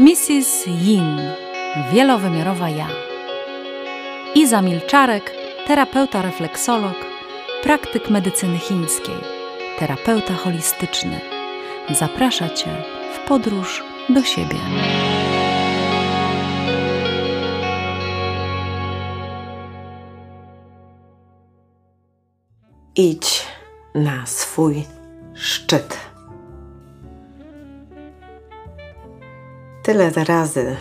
Mrs. Yin, wielowymiarowa ja. Iza Milczarek, terapeuta refleksolog, praktyk medycyny chińskiej, terapeuta holistyczny. Zaprasza Cię w podróż do siebie. Idź na swój szczyt. Tyle razy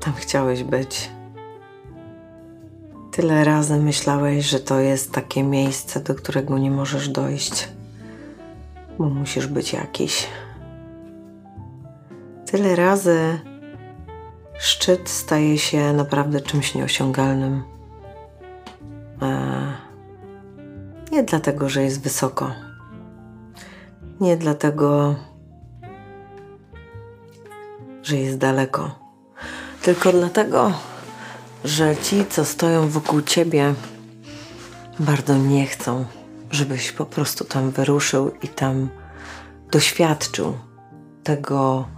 tam chciałeś być. Tyle razy myślałeś, że to jest takie miejsce, do którego nie możesz dojść, bo musisz być jakiś. Tyle razy szczyt staje się naprawdę czymś nieosiągalnym. Nie dlatego, że jest wysoko. Nie dlatego, że jest daleko. Tylko dlatego, że ci, co stoją wokół ciebie, bardzo nie chcą, żebyś po prostu tam wyruszył i tam doświadczył tego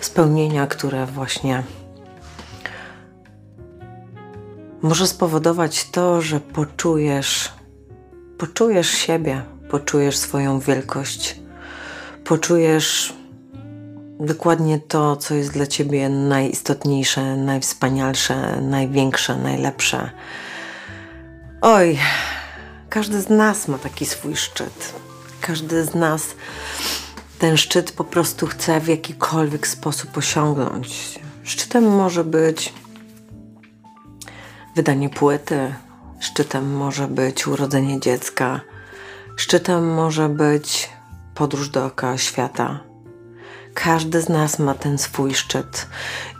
spełnienia, które właśnie może spowodować to, że poczujesz, poczujesz siebie, poczujesz swoją wielkość, poczujesz dokładnie to, co jest dla ciebie najistotniejsze, najwspanialsze, największe, najlepsze. Oj, każdy z nas ma taki swój szczyt. Każdy z nas ten szczyt po prostu chce w jakikolwiek sposób osiągnąć. Szczytem może być wydanie płyty, szczytem może być urodzenie dziecka, szczytem może być podróż dookoła świata. Każdy z nas ma ten swój szczyt.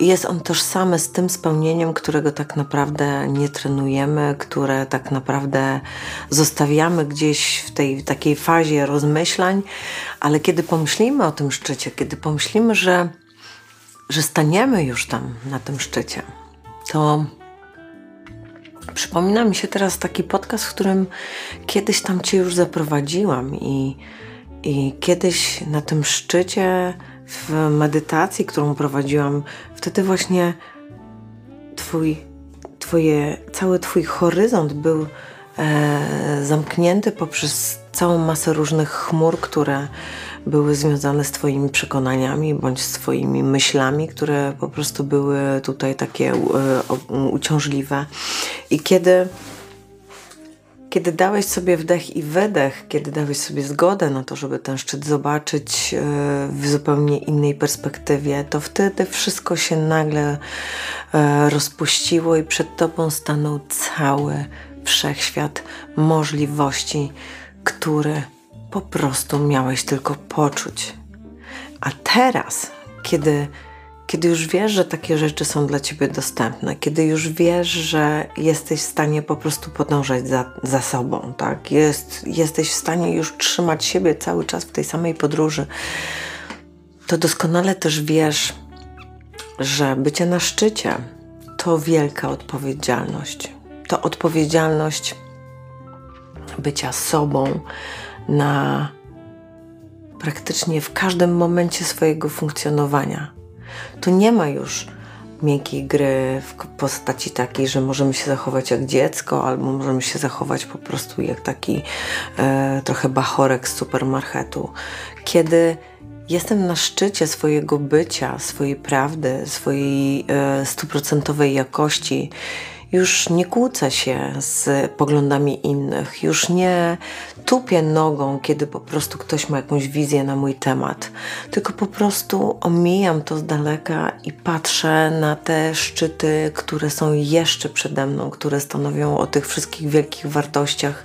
I jest on tożsamy z tym spełnieniem, którego tak naprawdę nie trenujemy, które tak naprawdę zostawiamy gdzieś w tej takiej fazie rozmyślań, ale kiedy pomyślimy o tym szczycie, kiedy pomyślimy, że, że staniemy już tam na tym szczycie, to przypomina mi się teraz taki podcast, w którym kiedyś tam Cię już zaprowadziłam i, i kiedyś na tym szczycie w medytacji, którą prowadziłam, wtedy właśnie twój, twoje, cały Twój horyzont był e, zamknięty poprzez całą masę różnych chmur, które były związane z Twoimi przekonaniami bądź z Twoimi myślami, które po prostu były tutaj takie e, uciążliwe. I kiedy kiedy dałeś sobie wdech i wydech, kiedy dałeś sobie zgodę na to, żeby ten szczyt zobaczyć e, w zupełnie innej perspektywie, to wtedy wszystko się nagle e, rozpuściło i przed tobą stanął cały wszechświat możliwości, które po prostu miałeś tylko poczuć. A teraz, kiedy kiedy już wiesz, że takie rzeczy są dla ciebie dostępne, kiedy już wiesz, że jesteś w stanie po prostu podążać za, za sobą, tak? Jest, jesteś w stanie już trzymać siebie cały czas w tej samej podróży, to doskonale też wiesz, że bycie na szczycie to wielka odpowiedzialność. To odpowiedzialność bycia sobą na praktycznie w każdym momencie swojego funkcjonowania tu nie ma już miękkiej gry w postaci takiej, że możemy się zachować jak dziecko, albo możemy się zachować po prostu jak taki e, trochę bachorek z supermarketu. Kiedy jestem na szczycie swojego bycia, swojej prawdy, swojej e, stuprocentowej jakości, już nie kłócę się z poglądami innych, już nie tupię nogą, kiedy po prostu ktoś ma jakąś wizję na mój temat, tylko po prostu omijam to z daleka i patrzę na te szczyty, które są jeszcze przede mną, które stanowią o tych wszystkich wielkich wartościach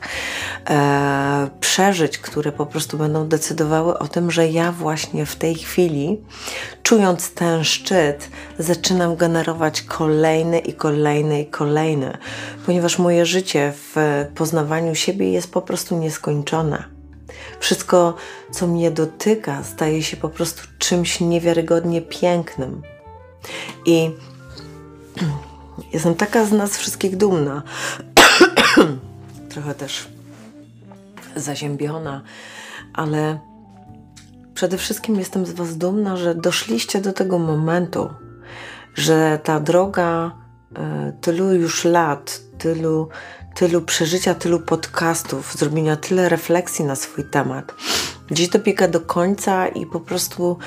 e, przeżyć, które po prostu będą decydowały o tym, że ja właśnie w tej chwili, czując ten szczyt, zaczynam generować kolejny i kolejny i kolejny, ponieważ moje życie w poznawaniu siebie jest po prostu nieskończone. Wszystko, co mnie dotyka, staje się po prostu czymś niewiarygodnie pięknym. I jestem taka z nas wszystkich dumna. Trochę też zaziębiona, ale przede wszystkim jestem z Was dumna, że doszliście do tego momentu, że ta droga tylu już lat, tylu, tylu przeżycia, tylu podcastów, zrobienia tyle refleksji na swój temat, gdzieś dobiega do końca i po prostu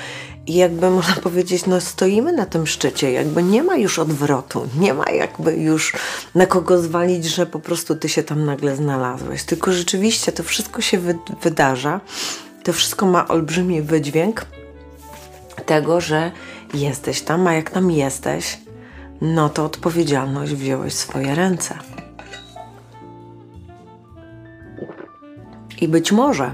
jakby można powiedzieć, no stoimy na tym szczycie, jakby nie ma już odwrotu, nie ma jakby już na kogo zwalić, że po prostu ty się tam nagle znalazłeś, tylko rzeczywiście to wszystko się wy wydarza, to wszystko ma olbrzymi wydźwięk tego, że jesteś tam, a jak tam jesteś, no to odpowiedzialność wziąłeś w swoje ręce. I być może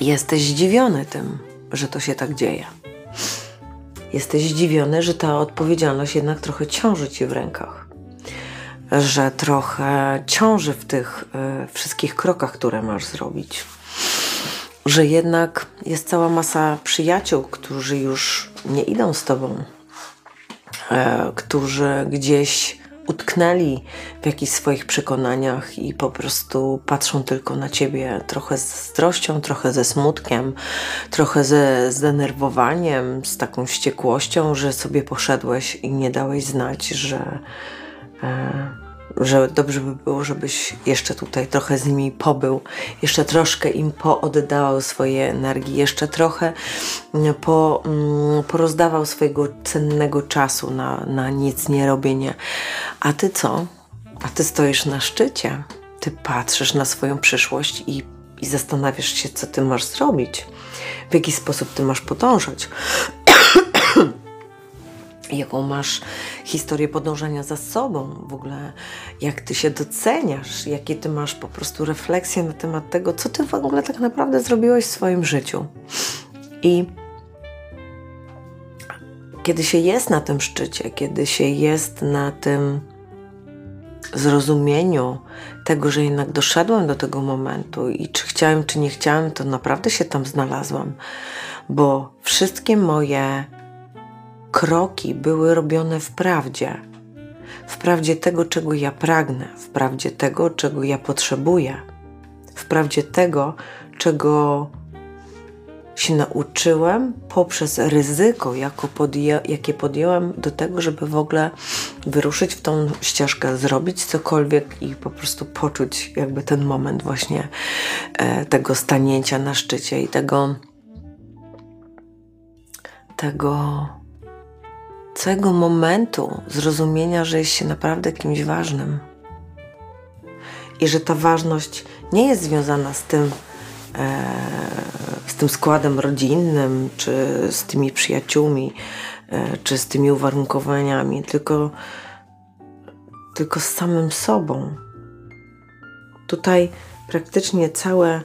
jesteś zdziwiony tym, że to się tak dzieje. Jesteś zdziwiony, że ta odpowiedzialność jednak trochę ciąży ci w rękach. Że trochę ciąży w tych y, wszystkich krokach, które masz zrobić. Że jednak jest cała masa przyjaciół, którzy już nie idą z tobą, którzy gdzieś utknęli w jakichś swoich przekonaniach i po prostu patrzą tylko na ciebie trochę z zdrością, trochę ze smutkiem, trochę ze zdenerwowaniem, z taką wściekłością, że sobie poszedłeś i nie dałeś znać, że. E, że dobrze by było, żebyś jeszcze tutaj trochę z nimi pobył, jeszcze troszkę im pooddawał swoje energii, jeszcze trochę mm, po, mm, porozdawał swojego cennego czasu na, na nic nie robienie. A ty co? A ty stoisz na szczycie. Ty patrzysz na swoją przyszłość i, i zastanawiasz się, co ty masz zrobić, w jaki sposób ty masz podążać jaką masz historię podążania za sobą, w ogóle jak ty się doceniasz, jakie ty masz po prostu refleksje na temat tego, co ty w ogóle tak naprawdę zrobiłeś w swoim życiu. I kiedy się jest na tym szczycie, kiedy się jest na tym zrozumieniu tego, że jednak doszedłem do tego momentu i czy chciałem, czy nie chciałem, to naprawdę się tam znalazłam, bo wszystkie moje kroki były robione w prawdzie. W prawdzie tego, czego ja pragnę, w prawdzie tego, czego ja potrzebuję, w prawdzie tego, czego się nauczyłem poprzez ryzyko, podję, jakie podjąłem do tego, żeby w ogóle wyruszyć w tą ścieżkę, zrobić cokolwiek i po prostu poczuć jakby ten moment właśnie e, tego stanięcia na szczycie i tego tego całego momentu zrozumienia, że jest się naprawdę kimś ważnym. I że ta ważność nie jest związana z tym, e, z tym składem rodzinnym, czy z tymi przyjaciółmi, e, czy z tymi uwarunkowaniami, tylko, tylko z samym sobą. Tutaj praktycznie całe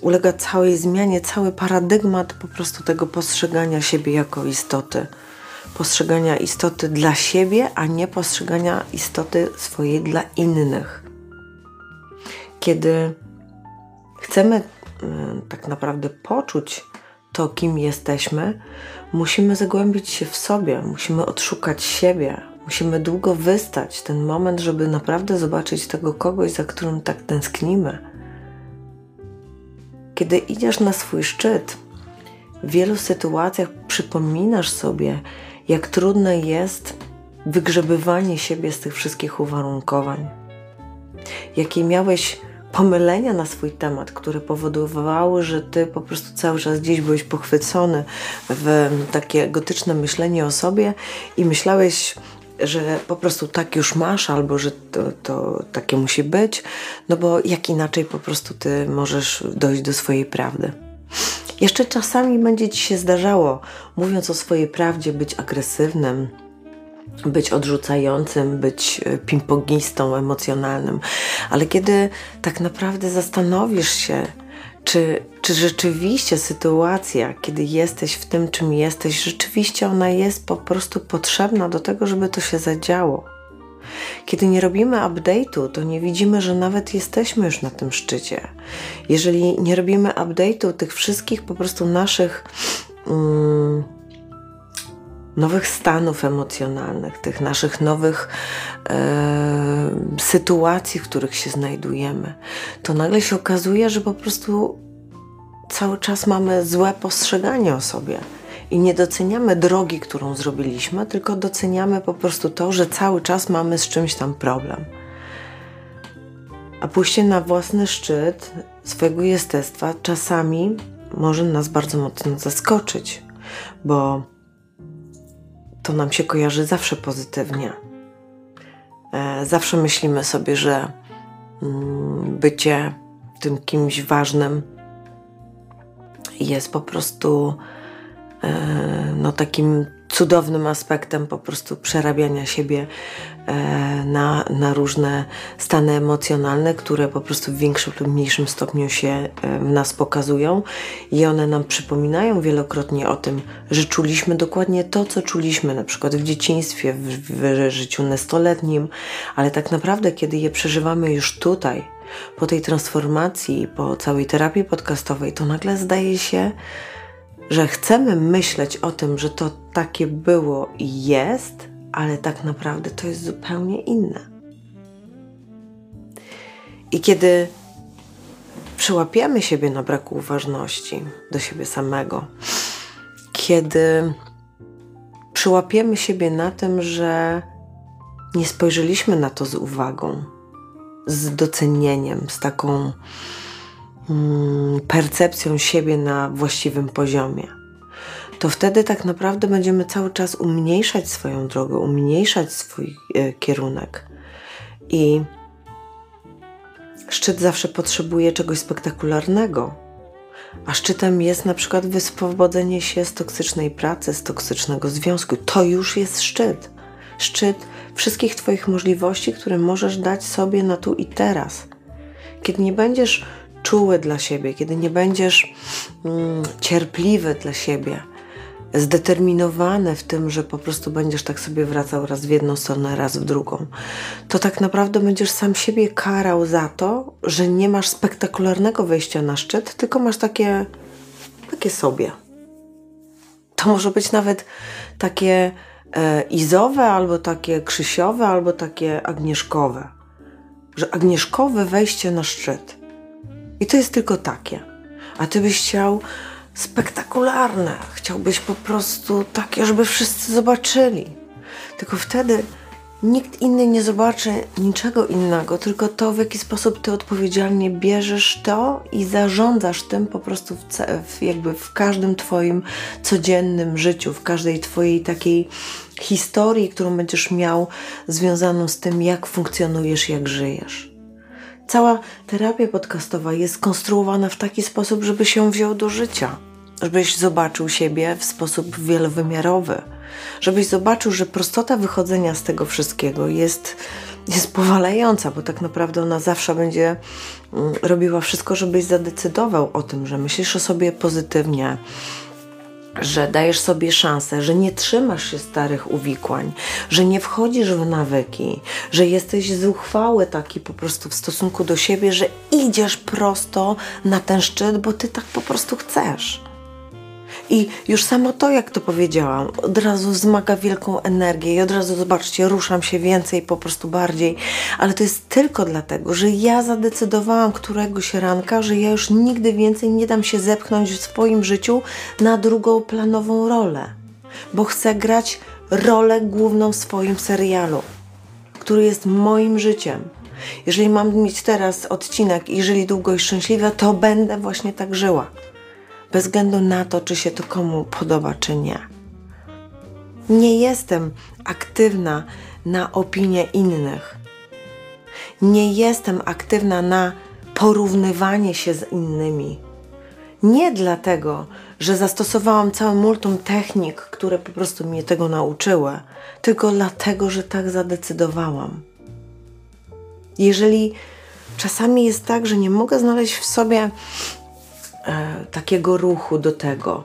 ulega całej zmianie, cały paradygmat po prostu tego postrzegania siebie jako istoty postrzegania istoty dla siebie, a nie postrzegania istoty swojej dla innych. Kiedy chcemy mm, tak naprawdę poczuć to, kim jesteśmy, musimy zagłębić się w sobie, musimy odszukać siebie, musimy długo wystać ten moment, żeby naprawdę zobaczyć tego kogoś, za którym tak tęsknimy. Kiedy idziesz na swój szczyt, w wielu sytuacjach przypominasz sobie, jak trudne jest wygrzebywanie siebie z tych wszystkich uwarunkowań. Jakie miałeś pomylenia na swój temat, które powodowały, że ty po prostu cały czas gdzieś byłeś pochwycony w takie gotyczne myślenie o sobie i myślałeś, że po prostu tak już masz, albo że to, to takie musi być, no bo jak inaczej po prostu ty możesz dojść do swojej prawdy. Jeszcze czasami będzie ci się zdarzało, mówiąc o swojej prawdzie, być agresywnym, być odrzucającym, być e, pimpogistą emocjonalnym, ale kiedy tak naprawdę zastanowisz się, czy, czy rzeczywiście sytuacja, kiedy jesteś w tym, czym jesteś, rzeczywiście ona jest po prostu potrzebna do tego, żeby to się zadziało. Kiedy nie robimy update'u, to nie widzimy, że nawet jesteśmy już na tym szczycie. Jeżeli nie robimy update'u tych wszystkich po prostu naszych mm, nowych stanów emocjonalnych, tych naszych nowych e, sytuacji, w których się znajdujemy, to nagle się okazuje, że po prostu cały czas mamy złe postrzeganie o sobie I nie doceniamy drogi, którą zrobiliśmy, tylko doceniamy po prostu to, że cały czas mamy z czymś tam problem. A pójście na własny szczyt swojego jestestwa czasami może nas bardzo mocno zaskoczyć, bo to nam się kojarzy zawsze pozytywnie. E, zawsze myślimy sobie, że mm, bycie tym kimś ważnym jest po prostu no, takim cudownym aspektem po prostu przerabiania siebie e, na, na różne stany emocjonalne, które po prostu w większym lub mniejszym stopniu się e, w nas pokazują. I one nam przypominają wielokrotnie o tym, że czuliśmy dokładnie to, co czuliśmy na przykład w dzieciństwie, w, w życiu nastoletnim, ale tak naprawdę, kiedy je przeżywamy już tutaj, po tej transformacji, po całej terapii podcastowej, to nagle zdaje się, że chcemy myśleć o tym, że to takie było i jest, ale tak naprawdę to jest zupełnie inne. I kiedy przyłapiemy siebie na braku uważności do siebie samego, kiedy przyłapiemy siebie na tym, że nie spojrzeliśmy na to z uwagą, z docenieniem, z taką percepcją siebie na właściwym poziomie, to wtedy tak naprawdę będziemy cały czas umniejszać swoją drogę, umniejszać swój e, kierunek. I szczyt zawsze potrzebuje czegoś spektakularnego. A szczytem jest na przykład wyswobodzenie się z toksycznej pracy, z toksycznego związku. To już jest szczyt. Szczyt wszystkich Twoich możliwości, które możesz dać sobie na tu i teraz. Kiedy nie będziesz czuły dla siebie, kiedy nie będziesz mm, cierpliwy dla siebie, zdeterminowany w tym, że po prostu będziesz tak sobie wracał raz w jedną stronę, raz w drugą, to tak naprawdę będziesz sam siebie karał za to, że nie masz spektakularnego wejścia na szczyt, tylko masz takie, takie sobie. To może być nawet takie e, izowe, albo takie krzysiowe, albo takie agnieszkowe. Że agnieszkowe wejście na szczyt. I to jest tylko takie. A ty byś chciał spektakularne. Chciałbyś po prostu takie, żeby wszyscy zobaczyli. Tylko wtedy nikt inny nie zobaczy niczego innego, tylko to, w jaki sposób ty odpowiedzialnie bierzesz to i zarządzasz tym po prostu w, w, jakby w każdym twoim codziennym życiu, w każdej twojej takiej historii, którą będziesz miał związaną z tym, jak funkcjonujesz, jak żyjesz. Cała terapia podcastowa jest skonstruowana w taki sposób, żeby się wziął do życia, żebyś zobaczył siebie w sposób wielowymiarowy, żebyś zobaczył, że prostota wychodzenia z tego wszystkiego jest, jest powalająca, bo tak naprawdę ona zawsze będzie mm, robiła wszystko, żebyś zadecydował o tym, że myślisz o sobie pozytywnie, że dajesz sobie szansę, że nie trzymasz się starych uwikłań, że nie wchodzisz w nawyki, że jesteś zuchwały taki po prostu w stosunku do siebie, że idziesz prosto na ten szczyt, bo ty tak po prostu chcesz. I już samo to, jak to powiedziałam, od razu wzmaga wielką energię i od razu, zobaczcie, ruszam się więcej, po prostu bardziej. Ale to jest tylko dlatego, że ja zadecydowałam któregoś ranka, że ja już nigdy więcej nie dam się zepchnąć w swoim życiu na drugą planową rolę. Bo chcę grać rolę główną w swoim serialu, który jest moim życiem. Jeżeli mam mieć teraz odcinek i żyli długo i szczęśliwie, to będę właśnie tak żyła bez względu na to, czy się to komu podoba, czy nie. Nie jestem aktywna na opinie innych. Nie jestem aktywna na porównywanie się z innymi. Nie dlatego, że zastosowałam całe multum technik, które po prostu mnie tego nauczyły, tylko dlatego, że tak zadecydowałam. Jeżeli czasami jest tak, że nie mogę znaleźć w sobie e, takiego ruchu do tego,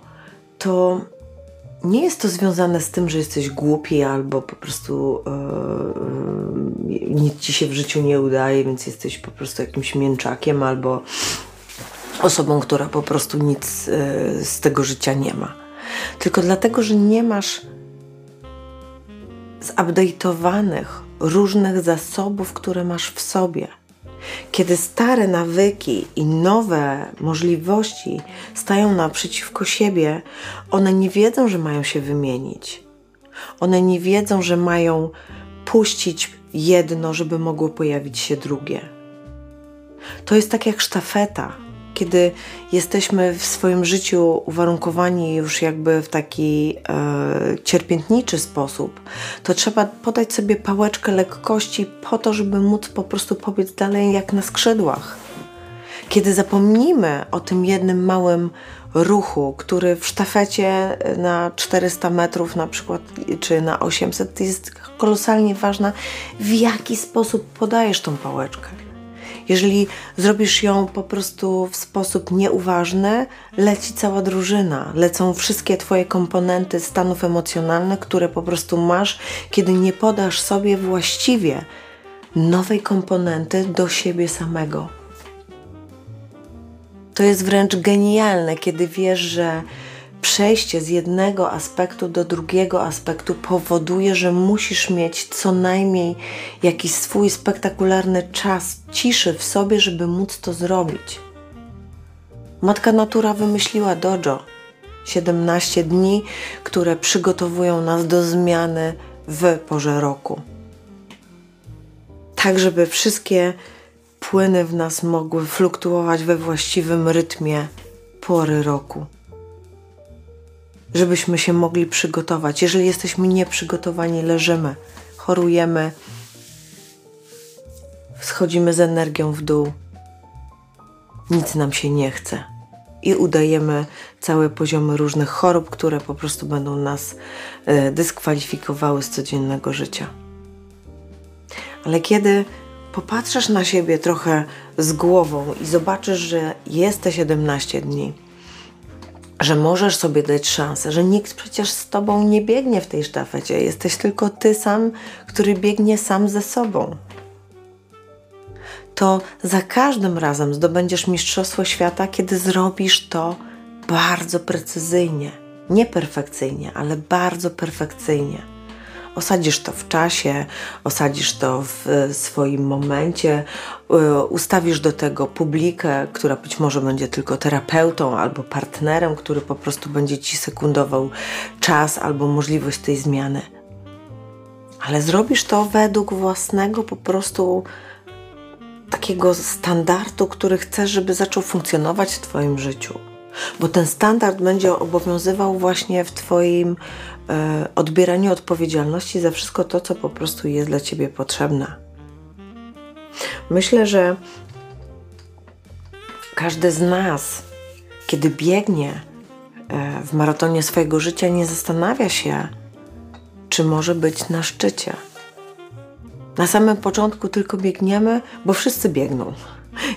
to nie jest to związane z tym, że jesteś głupi albo po prostu e, e, nic ci się w życiu nie udaje, więc jesteś po prostu jakimś mięczakiem albo osobą, która po prostu nic z tego życia nie ma. Tylko dlatego, że nie masz zupdate'owanych różnych zasobów, które masz w sobie. Kiedy stare nawyki i nowe możliwości stają naprzeciwko siebie, one nie wiedzą, że mają się wymienić. One nie wiedzą, że mają puścić jedno, żeby mogło pojawić się drugie. To jest tak jak sztafeta kiedy jesteśmy w swoim życiu uwarunkowani już jakby w taki e, cierpiętniczy sposób, to trzeba podać sobie pałeczkę lekkości po to, żeby móc po prostu pobiec dalej jak na skrzydłach. Kiedy zapomnimy o tym jednym małym ruchu, który w sztafecie na 400 metrów na przykład, czy na 800 jest kolosalnie ważna, w jaki sposób podajesz tą pałeczkę. Jeżeli zrobisz ją po prostu w sposób nieuważny, leci cała drużyna, lecą wszystkie Twoje komponenty stanów emocjonalnych, które po prostu masz, kiedy nie podasz sobie właściwie nowej komponenty do siebie samego. To jest wręcz genialne, kiedy wiesz, że przejście z jednego aspektu do drugiego aspektu powoduje, że musisz mieć co najmniej jakiś swój spektakularny czas ciszy w sobie, żeby móc to zrobić. Matka Natura wymyśliła dojo 17 dni, które przygotowują nas do zmiany w porze roku. Tak, żeby wszystkie płyny w nas mogły fluktuować we właściwym rytmie pory roku żebyśmy się mogli przygotować. Jeżeli jesteśmy nieprzygotowani, leżymy, chorujemy, schodzimy z energią w dół, nic nam się nie chce i udajemy całe poziomy różnych chorób, które po prostu będą nas e, dyskwalifikowały z codziennego życia. Ale kiedy popatrzysz na siebie trochę z głową i zobaczysz, że jest te 17 dni, że możesz sobie dać szansę, że nikt przecież z tobą nie biegnie w tej sztafecie. Jesteś tylko ty sam, który biegnie sam ze sobą. To za każdym razem zdobędziesz Mistrzostwo Świata, kiedy zrobisz to bardzo precyzyjnie. Nie perfekcyjnie, ale bardzo perfekcyjnie. Osadzisz to w czasie, osadzisz to w swoim momencie, y, ustawisz do tego publikę, która być może będzie tylko terapeutą albo partnerem, który po prostu będzie ci sekundował czas albo możliwość tej zmiany. Ale zrobisz to według własnego po prostu takiego standardu, który chcesz, żeby zaczął funkcjonować w Twoim życiu. Bo ten standard będzie obowiązywał właśnie w Twoim E, odbieranie odpowiedzialności za wszystko to, co po prostu jest dla ciebie potrzebne. Myślę, że każdy z nas, kiedy biegnie e, w maratonie swojego życia, nie zastanawia się, czy może być na szczycie. Na samym początku tylko biegniemy, bo wszyscy biegną.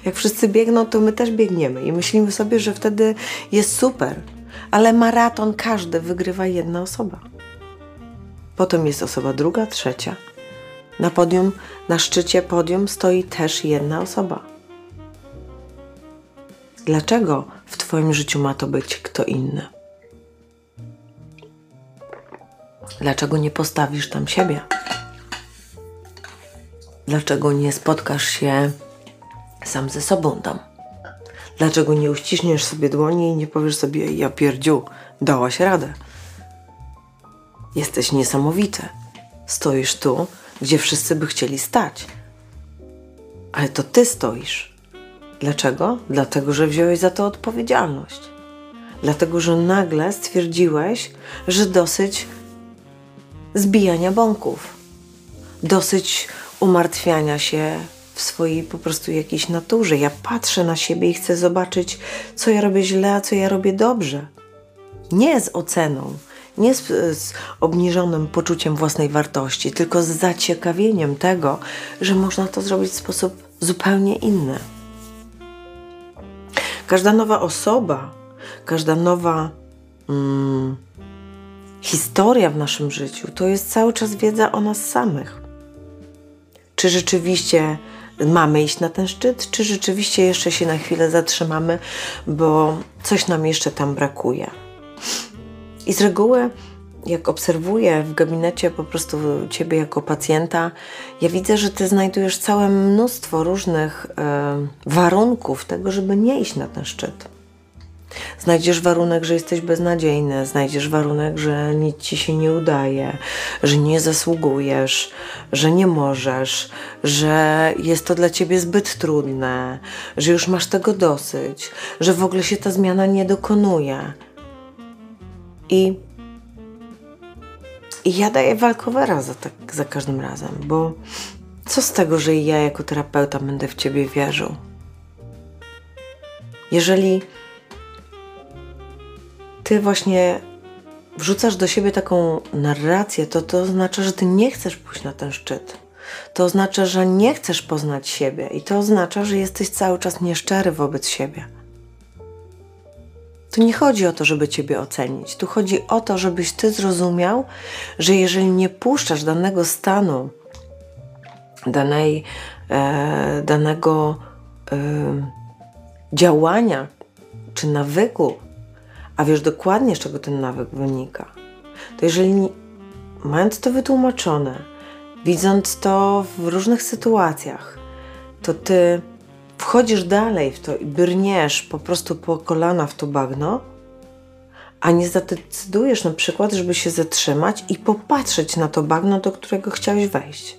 Jak wszyscy biegną, to my też biegniemy i myślimy sobie, że wtedy jest super, ale maraton każdy wygrywa jedna osoba. Potem jest osoba druga, trzecia. Na podium, na szczycie podium stoi też jedna osoba. Dlaczego w Twoim życiu ma to być kto inny? Dlaczego nie postawisz tam siebie? Dlaczego nie spotkasz się sam ze sobą tam? Dlaczego nie uściśniesz sobie dłoni i nie powiesz sobie, ja pierdziu, dałaś radę? Jesteś niesamowity. Stoisz tu, gdzie wszyscy by chcieli stać. Ale to ty stoisz. Dlaczego? Dlatego, że wziąłeś za to odpowiedzialność. Dlatego, że nagle stwierdziłeś, że dosyć zbijania bąków, dosyć umartwiania się w swojej po prostu jakiejś naturze. Ja patrzę na siebie i chcę zobaczyć, co ja robię źle, a co ja robię dobrze. Nie z oceną, nie z, z, obniżonym poczuciem własnej wartości, tylko z zaciekawieniem tego, że można to zrobić w sposób zupełnie inny. Każda nowa osoba, każda nowa mm, historia w naszym życiu to jest cały czas wiedza o nas samych. Czy rzeczywiście mamy iść na ten szczyt, czy rzeczywiście jeszcze się na chwilę zatrzymamy, bo coś nam jeszcze tam brakuje. I z reguły jak obserwuję w gabinecie po prostu ciebie jako pacjenta, ja widzę, że ty znajdujesz całe mnóstwo różnych e, warunków tego, żeby nie iść na ten szczyt. Znajdziesz warunek, że jesteś beznadziejny, znajdziesz warunek, że nic ci się nie udaje, że nie zasługujesz, że nie możesz, że jest to dla ciebie zbyt trudne, że już masz tego dosyć, że w ogóle się ta zmiana nie dokonuje. I, i ja daję walkowera za, tak, za każdym razem, bo co z tego, że ja jako terapeuta będę w ciebie wierzył? Jeżeli ty właśnie wrzucasz do siebie taką narrację, to to oznacza, że ty nie chcesz pójść na ten szczyt. To oznacza, że nie chcesz poznać siebie i to oznacza, że jesteś cały czas nieszczery wobec siebie. Tu nie chodzi o to, żeby Ciebie ocenić. Tu chodzi o to, żebyś Ty zrozumiał, że jeżeli nie puszczasz danego stanu, danej, e, danego e, działania czy nawyku, a wiesz dokładnie, z czego ten nawyk wynika, to jeżeli mając to wytłumaczone, widząc to w różnych sytuacjach, to ty wchodzisz dalej w to i brniesz po prostu po kolana w to bagno, a nie zadecydujesz na przykład, żeby się zatrzymać i popatrzeć na to bagno, do którego chciałeś wejść.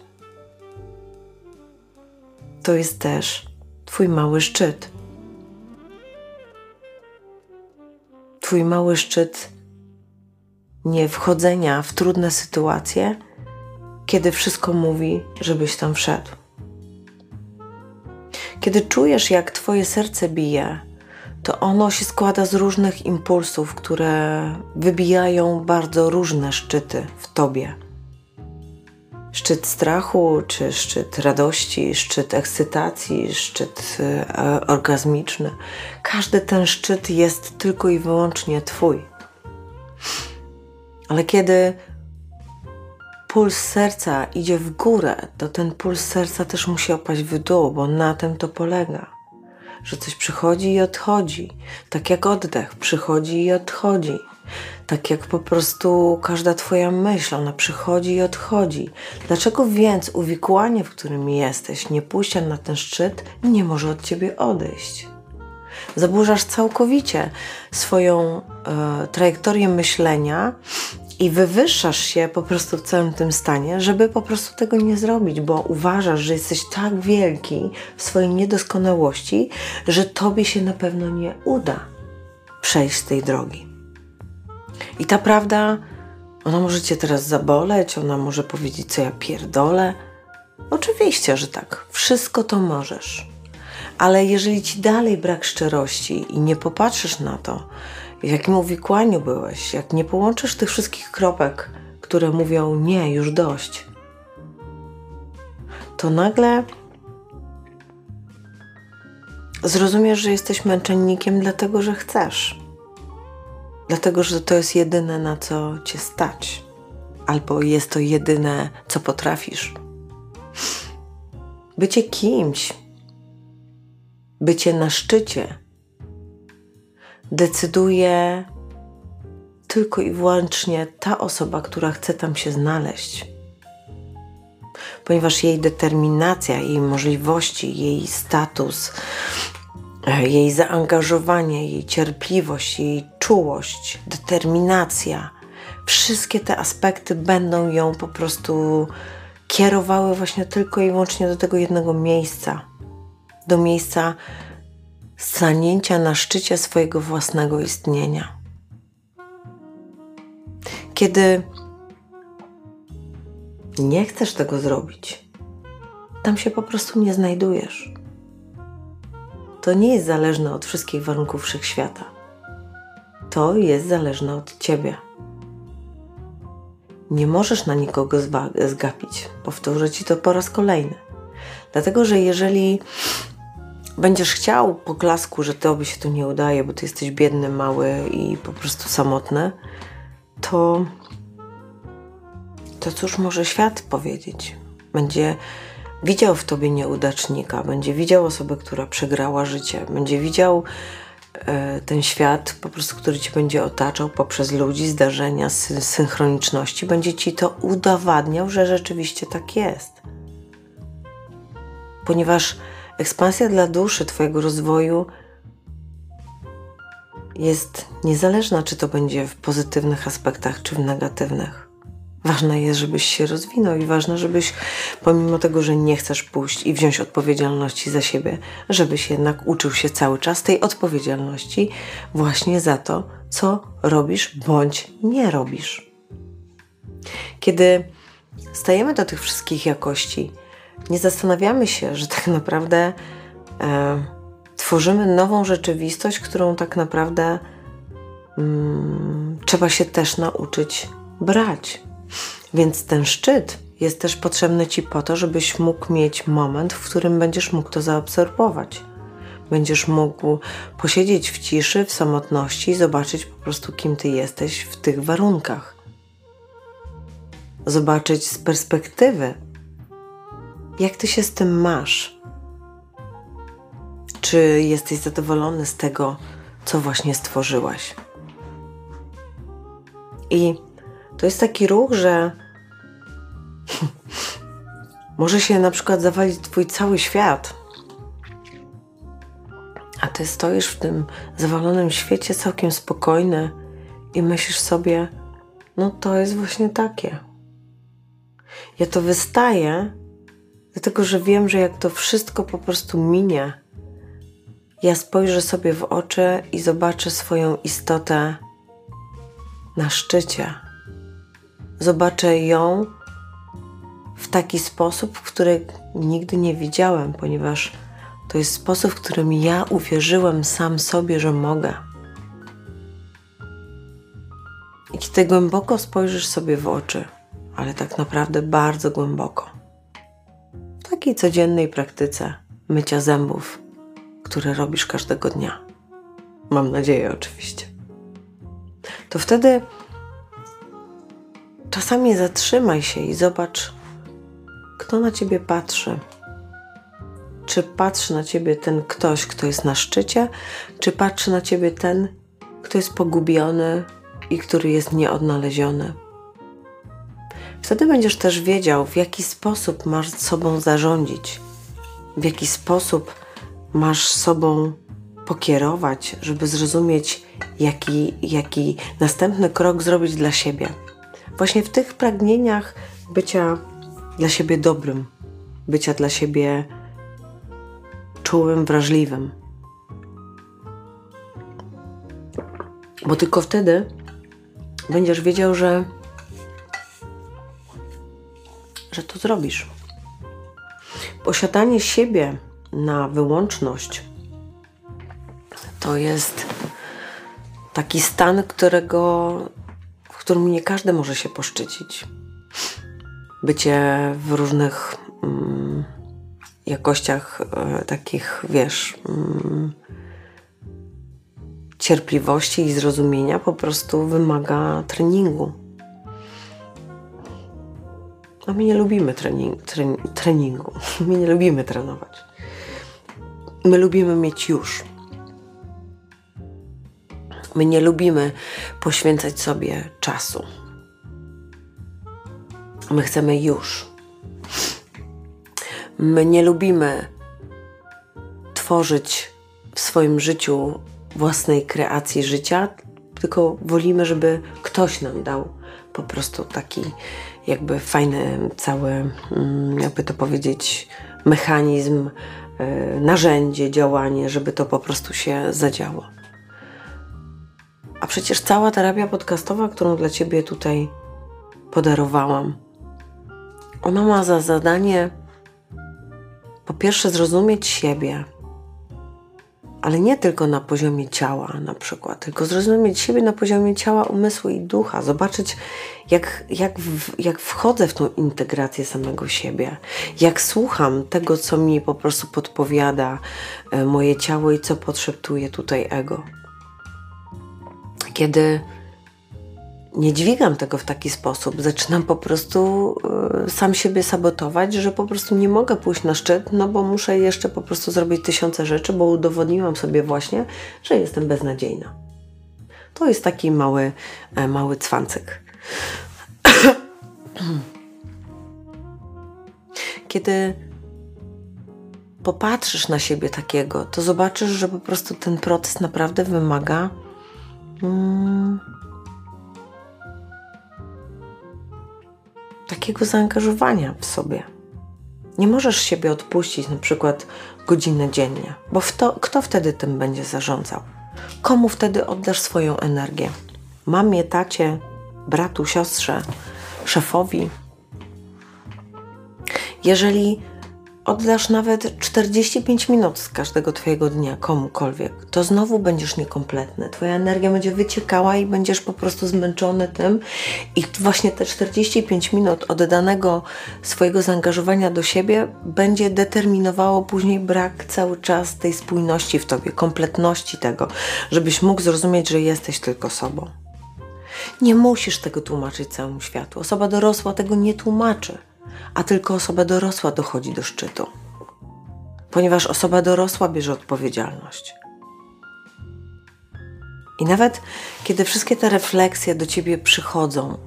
To jest też Twój mały szczyt. Twój mały szczyt nie wchodzenia w trudne sytuacje, kiedy wszystko mówi, żebyś tam wszedł. Kiedy czujesz, jak Twoje serce bije, to ono się składa z różnych impulsów, które wybijają bardzo różne szczyty w Tobie. Szczyt strachu, czy szczyt radości, szczyt ekscytacji, szczyt e, orgazmiczny. Każdy ten szczyt jest tylko i wyłącznie Twój. Ale kiedy puls serca idzie w górę, to ten puls serca też musi opaść w dół, bo na tym to polega. Że coś przychodzi i odchodzi, tak jak oddech przychodzi i odchodzi. Tak jak po prostu każda Twoja myśl, ona przychodzi i odchodzi. Dlaczego więc uwikłanie, w którym jesteś, nie pójścia na ten szczyt, nie może od Ciebie odejść? Zaburzasz całkowicie swoją e, trajektorię myślenia i wywyższasz się po prostu w całym tym stanie, żeby po prostu tego nie zrobić, bo uważasz, że jesteś tak wielki w swojej niedoskonałości, że tobie się na pewno nie uda przejść z tej drogi. I ta prawda, ona może cię teraz zaboleć, ona może powiedzieć, co ja pierdolę. Oczywiście, że tak. Wszystko to możesz. Ale jeżeli ci dalej brak szczerości i nie popatrzysz na to, w jakim uwikłaniu byłeś, jak nie połączysz tych wszystkich kropek, które mówią nie, już dość, to nagle zrozumiesz, że jesteś męczennikiem dlatego, że chcesz. Dlatego, że to jest jedyne, na co cię stać, albo jest to jedyne, co potrafisz. Bycie kimś, bycie na szczycie decyduje tylko i wyłącznie ta osoba, która chce tam się znaleźć. Ponieważ jej determinacja, jej możliwości, jej status, jej zaangażowanie, jej cierpliwość, jej czułość, determinacja, wszystkie te aspekty będą ją po prostu kierowały właśnie tylko i wyłącznie do tego jednego miejsca. Do miejsca stanięcia na szczycie swojego własnego istnienia. Kiedy nie chcesz tego zrobić, tam się po prostu nie znajdujesz. To nie jest zależne od wszystkich warunków wszechświata. To jest zależne od ciebie. Nie możesz na nikogo zgapić. Powtórzę ci to po raz kolejny. Dlatego, że jeżeli będziesz chciał poklasku, że tobie się to nie udaje, bo ty jesteś biedny, mały i po prostu samotny, to to cóż może świat powiedzieć? Będzie widział w tobie nieudacznika, będzie widział osobę, która przegrała życie, będzie widział e, ten świat, po prostu, który ci będzie otaczał poprzez ludzi, zdarzenia, synchroniczności, będzie ci to udowadniał, że rzeczywiście tak jest. Ponieważ ekspansja dla duszy, Twojego rozwoju jest niezależna, czy to będzie w pozytywnych aspektach, czy w negatywnych. Ważne jest, żebyś się rozwinął i ważne, żebyś, pomimo tego, że nie chcesz pójść i wziąć odpowiedzialności za siebie, żebyś jednak uczył się cały czas tej odpowiedzialności właśnie za to, co robisz bądź nie robisz. Kiedy stajemy do tych wszystkich jakości, nie zastanawiamy się, że tak naprawdę e, tworzymy nową rzeczywistość, którą tak naprawdę mm, trzeba się też nauczyć brać. Więc ten szczyt jest też potrzebny Ci po to, żebyś mógł mieć moment, w którym będziesz mógł to zaobserwować. Będziesz mógł posiedzieć w ciszy, w samotności i zobaczyć po prostu, kim Ty jesteś w tych warunkach. Zobaczyć z perspektywy, jak Ty się z tym masz. Czy jesteś zadowolony z tego, co właśnie stworzyłaś? I to jest taki ruch, że może się na przykład zawalić Twój cały świat, a Ty stoisz w tym zawalonym świecie całkiem spokojny i myślisz sobie, no to jest właśnie takie. Ja to wystaję, dlatego że wiem, że jak to wszystko po prostu minie, ja spojrzę sobie w oczy i zobaczę swoją istotę na szczycie. Zobaczę ją w taki sposób, który nigdy nie widziałem, ponieważ to jest sposób, w którym ja uwierzyłem sam sobie, że mogę. I kiedy głęboko spojrzysz sobie w oczy, ale tak naprawdę bardzo głęboko, w takiej codziennej praktyce mycia zębów, które robisz każdego dnia, mam nadzieję oczywiście, to wtedy czasami zatrzymaj się i zobacz, kto na ciebie patrzy. Czy patrzy na ciebie ten ktoś, kto jest na szczycie, czy patrzy na ciebie ten, kto jest pogubiony i który jest nieodnaleziony? Wtedy będziesz też wiedział, w jaki sposób masz sobą zarządzić, w jaki sposób masz sobą pokierować, żeby zrozumieć, jaki, jaki następny krok zrobić dla siebie. Właśnie w tych pragnieniach bycia dla siebie dobrym, bycia dla siebie czułym, wrażliwym. Bo tylko wtedy będziesz wiedział, że, że to zrobisz. Posiadanie siebie na wyłączność to jest taki stan, którego, w którym nie każdy może się poszczycić bycie w różnych mm, jakościach e, takich, wiesz, mm, cierpliwości i zrozumienia po prostu wymaga treningu. A my nie lubimy trening, treningu. My nie lubimy trenować. My lubimy mieć już. My nie lubimy poświęcać sobie czasu. My chcemy już. My nie lubimy tworzyć w swoim życiu własnej kreacji życia, tylko wolimy, żeby ktoś nam dał po prostu taki jakby fajny cały, mm, jakby to powiedzieć, mechanizm, e, narzędzie, działanie, żeby to po prostu się zadziało. A przecież cała terapia podcastowa, którą dla Ciebie tutaj podarowałam, ona ma za zadanie po pierwsze zrozumieć siebie, ale nie tylko na poziomie ciała na przykład, tylko zrozumieć siebie na poziomie ciała, umysłu i ducha, zobaczyć jak, jak, w, jak wchodzę w tą integrację samego siebie, jak słucham tego, co mi po prostu podpowiada e, moje ciało i co podszeptuje tutaj ego. Kiedy nie dźwigam tego w taki sposób. Zaczynam po prostu y, sam siebie sabotować, że po prostu nie mogę pójść na szczyt, no bo muszę jeszcze po prostu zrobić tysiące rzeczy, bo udowodniłam sobie właśnie, że jestem beznadziejna. To jest taki mały, e, mały cwancyk. Kiedy popatrzysz na siebie takiego, to zobaczysz, że po prostu ten proces naprawdę wymaga. Hmm, takiego zaangażowania w sobie. Nie możesz siebie odpuścić na przykład godzinę dziennie, bo to, kto wtedy tym będzie zarządzał? Komu wtedy oddasz swoją energię? Mamie, tacie, bratu, siostrze, szefowi? Jeżeli oddasz nawet 45 minut z każdego Twojego dnia komukolwiek, to znowu będziesz niekompletny. Twoja energia będzie wyciekała i będziesz po prostu zmęczony tym. I właśnie te 45 minut oddanego swojego zaangażowania do siebie będzie determinowało później brak cały czas tej spójności w Tobie, kompletności tego, żebyś mógł zrozumieć, że jesteś tylko sobą. Nie musisz tego tłumaczyć całemu światu. Osoba dorosła tego nie tłumaczy a tylko osoba dorosła dochodzi do szczytu. Ponieważ osoba dorosła bierze odpowiedzialność. I nawet kiedy wszystkie te refleksje do ciebie przychodzą,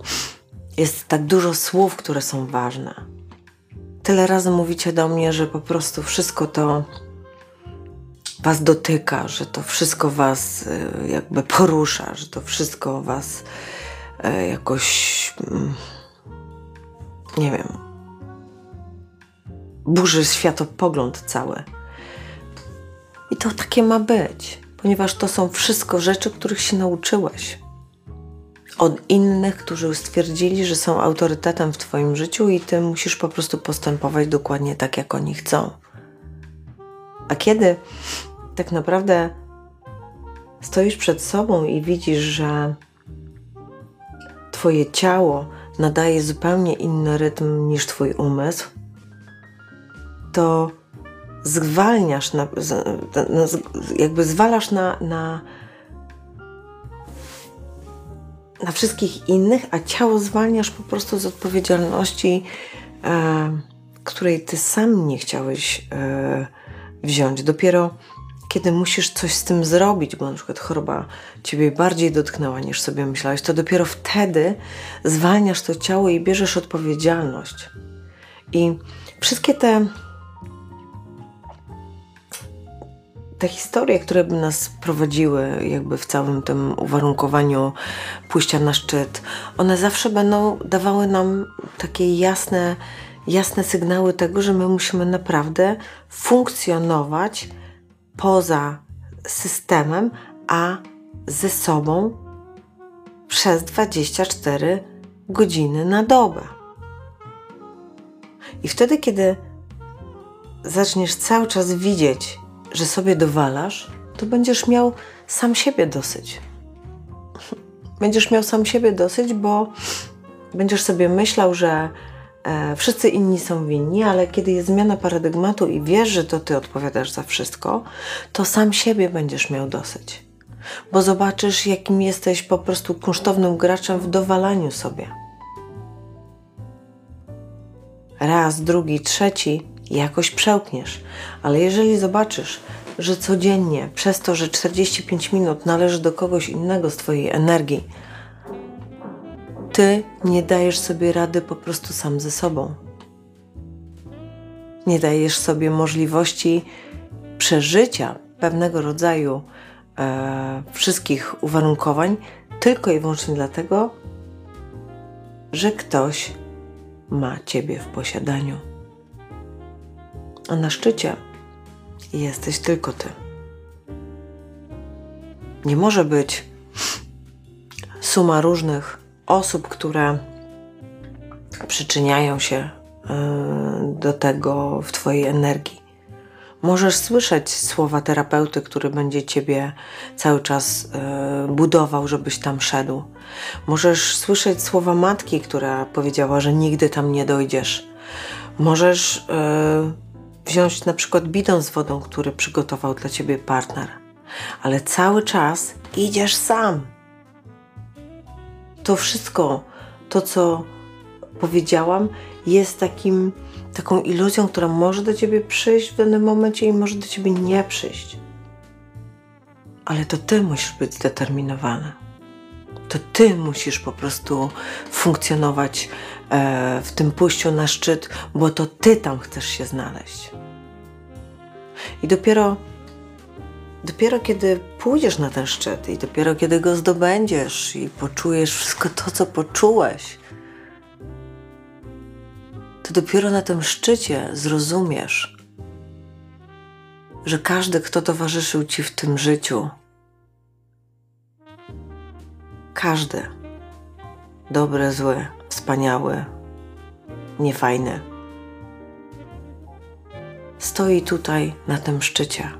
jest tak dużo słów, które są ważne. Tyle razy mówicie do mnie, że po prostu wszystko to was dotyka, że to wszystko was y, jakby porusza, że to wszystko was y, jakoś mm, nie wiem, burzy światopogląd cały. I to takie ma być, ponieważ to są wszystko rzeczy, których się nauczyłeś. Od innych, którzy stwierdzili, że są autorytetem w Twoim życiu i Ty musisz po prostu postępować dokładnie tak, jak oni chcą. A kiedy tak naprawdę stoisz przed sobą i widzisz, że Twoje ciało nadaje zupełnie inny rytm niż Twój umysł, to zwalniasz, na, jakby zwalasz na, na, na wszystkich innych, a ciało zwalniasz po prostu z odpowiedzialności, e, której ty sam nie chciałeś e, wziąć. Dopiero kiedy musisz coś z tym zrobić, bo na przykład choroba ciebie bardziej dotknęła niż sobie myślałeś, to dopiero wtedy zwalniasz to ciało i bierzesz odpowiedzialność. I wszystkie te te historie, które by nas prowadziły jakby w całym tym uwarunkowaniu pójścia na szczyt, one zawsze będą dawały nam takie jasne, jasne sygnały tego, że my musimy naprawdę funkcjonować poza systemem, a ze sobą przez 24 godziny na dobę. I wtedy, kiedy zaczniesz cały czas widzieć że sobie dowalasz, to będziesz miał sam siebie dosyć. Będziesz miał sam siebie dosyć, bo będziesz sobie myślał, że e, wszyscy inni są winni, ale kiedy jest zmiana paradygmatu i wiesz, że to ty odpowiadasz za wszystko, to sam siebie będziesz miał dosyć. Bo zobaczysz, jakim jesteś po prostu kunsztownym graczem w dowalaniu sobie. Raz, drugi, trzeci jakoś przełkniesz. Ale jeżeli zobaczysz, że codziennie, przez to, że 45 minut należy do kogoś innego z Twojej energii, Ty nie dajesz sobie rady po prostu sam ze sobą. Nie dajesz sobie możliwości przeżycia pewnego rodzaju e, wszystkich uwarunkowań tylko i wyłącznie dlatego, że ktoś ma Ciebie w posiadaniu a na szczycie jesteś tylko ty. Nie może być suma różnych osób, które przyczyniają się e, do tego w Twojej energii. Możesz słyszeć słowa terapeuty, który będzie Ciebie cały czas e, budował, żebyś tam szedł. Możesz słyszeć słowa matki, która powiedziała, że nigdy tam nie dojdziesz. Możesz e, wziąć na przykład bidon z wodą, który przygotował dla ciebie partner, ale cały czas idziesz sam. to wszystko, to co powiedziałam, jest takim, taką iluzją, która może do ciebie przyjść w danym momencie i może do ciebie nie przyjść. Ale to ty musisz być zdeterminowany. To ty musisz po prostu funkcjonować w tym pójściu na szczyt, bo to ty tam chcesz się znaleźć. I dopiero dopiero kiedy pójdziesz na ten szczyt i dopiero kiedy go zdobędziesz i poczujesz wszystko to, co poczułeś, to dopiero na tym szczycie zrozumiesz, że każdy, kto towarzyszył ci w tym życiu, każdy, dobry, zły, wspaniały, niefajny, stoi tutaj na tym szczycie.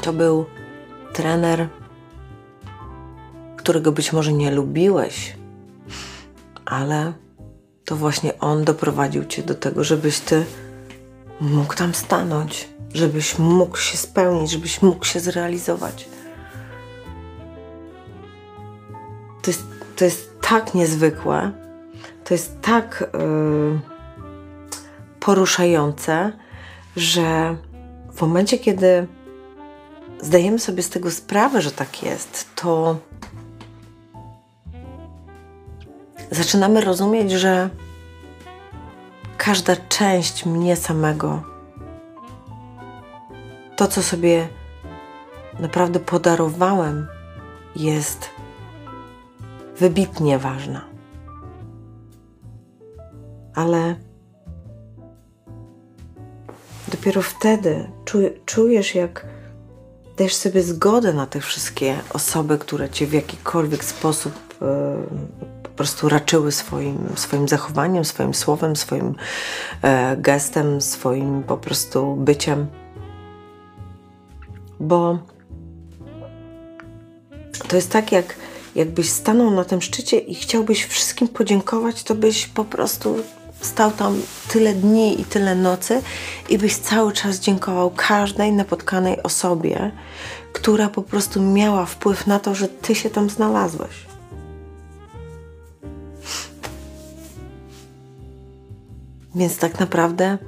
To był trener, którego być może nie lubiłeś, ale to właśnie on doprowadził cię do tego, żebyś ty mógł tam stanąć, żebyś mógł się spełnić, żebyś mógł się zrealizować. To jest, to jest tak niezwykłe, to jest tak yy, poruszające, że w momencie, kiedy zdajemy sobie z tego sprawę, że tak jest, to zaczynamy rozumieć, że każda część mnie samego, to co sobie naprawdę podarowałem, jest wybitnie ważna. Ale dopiero wtedy czujesz, jak dajesz sobie zgodę na te wszystkie osoby, które cię w jakikolwiek sposób e, po prostu raczyły swoim, swoim zachowaniem, swoim słowem, swoim e, gestem, swoim po prostu byciem. Bo to jest tak, jak jakbyś stanął na tym szczycie i chciałbyś wszystkim podziękować, to byś po prostu stał tam tyle dni i tyle nocy i byś cały czas dziękował każdej napotkanej osobie, która po prostu miała wpływ na to, że ty się tam znalazłeś. Więc tak naprawdę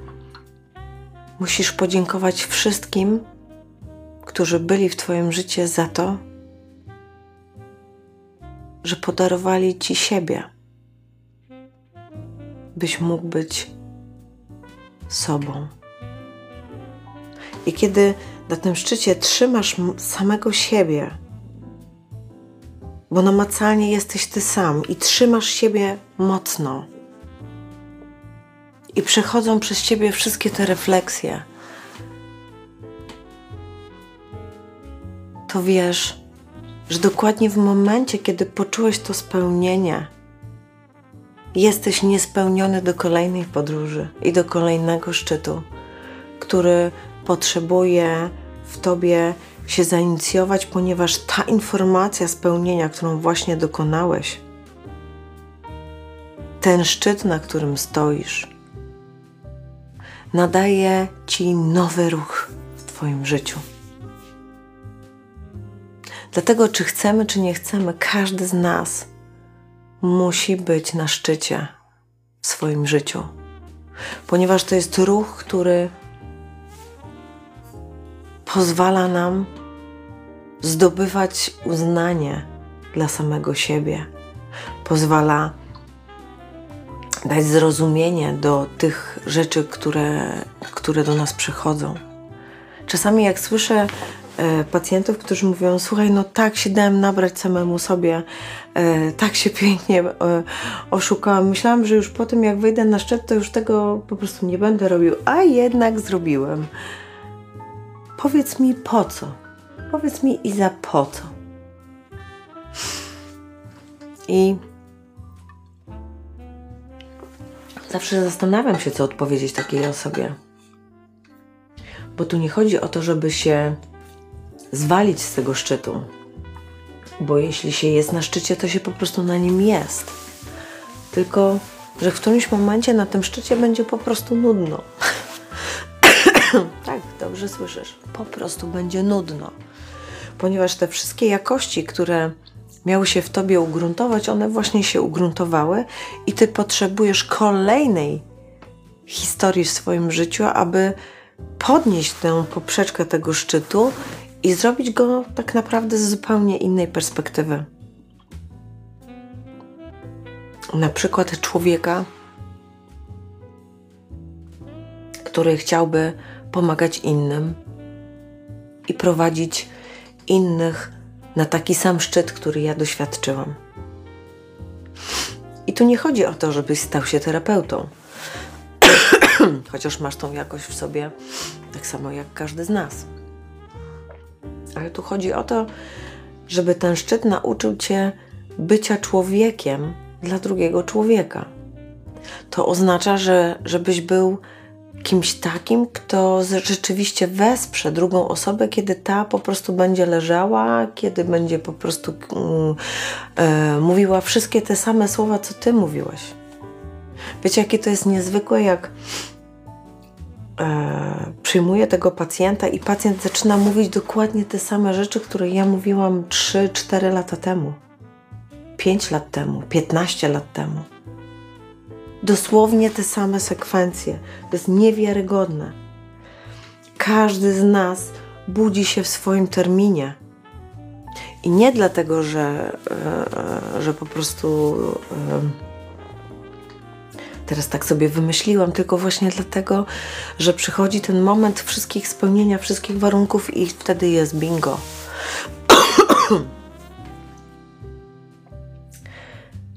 musisz podziękować wszystkim, którzy byli w Twoim życiu za to, że podarowali Ci siebie byś mógł być sobą. I kiedy na tym szczycie trzymasz samego siebie, bo namacalnie jesteś ty sam i trzymasz siebie mocno, i przechodzą przez ciebie wszystkie te refleksje, to wiesz, że dokładnie w momencie, kiedy poczułeś to spełnienie, jesteś niespełniony do kolejnej podróży i do kolejnego szczytu, który potrzebuje w tobie się zainicjować, ponieważ ta informacja spełnienia, którą właśnie dokonałeś, ten szczyt, na którym stoisz, nadaje ci nowy ruch w Twoim życiu. Dlatego, czy chcemy, czy nie chcemy, każdy z nas musi być na szczycie w swoim życiu, ponieważ to jest ruch, który pozwala nam zdobywać uznanie dla samego siebie, pozwala dać zrozumienie do tych rzeczy, które, które do nas przychodzą. Czasami, jak słyszę pacjentów, którzy mówią: Słuchaj, no tak się dałem nabrać samemu sobie, e, tak się pięknie e, oszukałam. Myślałam, że już po tym, jak wyjdę na szczyt, to już tego po prostu nie będę robił, a jednak zrobiłem. Powiedz mi po co? Powiedz mi i za po co? I zawsze zastanawiam się, co odpowiedzieć takiej osobie. Bo tu nie chodzi o to, żeby się zwalić z tego szczytu. Bo jeśli się jest na szczycie, to się po prostu na nim jest. Tylko, że w którymś momencie na tym szczycie będzie po prostu nudno. tak, dobrze słyszysz. Po prostu będzie nudno. ponieważ te wszystkie jakości, które miały się w tobie ugruntować, one właśnie się ugruntowały i ty potrzebujesz kolejnej historii w swoim życiu, aby podnieść tę poprzeczkę tego szczytu i zrobić go tak naprawdę z zupełnie innej perspektywy. Na przykład człowieka, który chciałby pomagać innym i prowadzić innych na taki sam szczyt, który ja doświadczyłam. I tu nie chodzi o to, żebyś stał się terapeutą, chociaż masz tą jakość w sobie, tak samo jak każdy z nas. Ale tu chodzi o to, żeby ten szczyt nauczył cię bycia człowiekiem dla drugiego człowieka. To oznacza, że żebyś był kimś takim, kto rzeczywiście wesprze drugą osobę, kiedy ta po prostu będzie leżała, kiedy będzie po prostu mm, e, mówiła wszystkie te same słowa, co ty mówiłeś. Wiecie, jakie to jest niezwykłe, jak e, przyjmuję tego pacjenta i pacjent zaczyna mówić dokładnie te same rzeczy, które ja mówiłam 3-4 lata temu, 5 lat temu, 15 lat temu dosłownie te same sekwencje. To jest niewiarygodne. Każdy z nas budzi się w swoim terminie. I nie dlatego, że, e, że po prostu e, teraz tak sobie wymyśliłam, tylko właśnie dlatego, że przychodzi ten moment wszystkich spełnienia wszystkich warunków i wtedy jest bingo.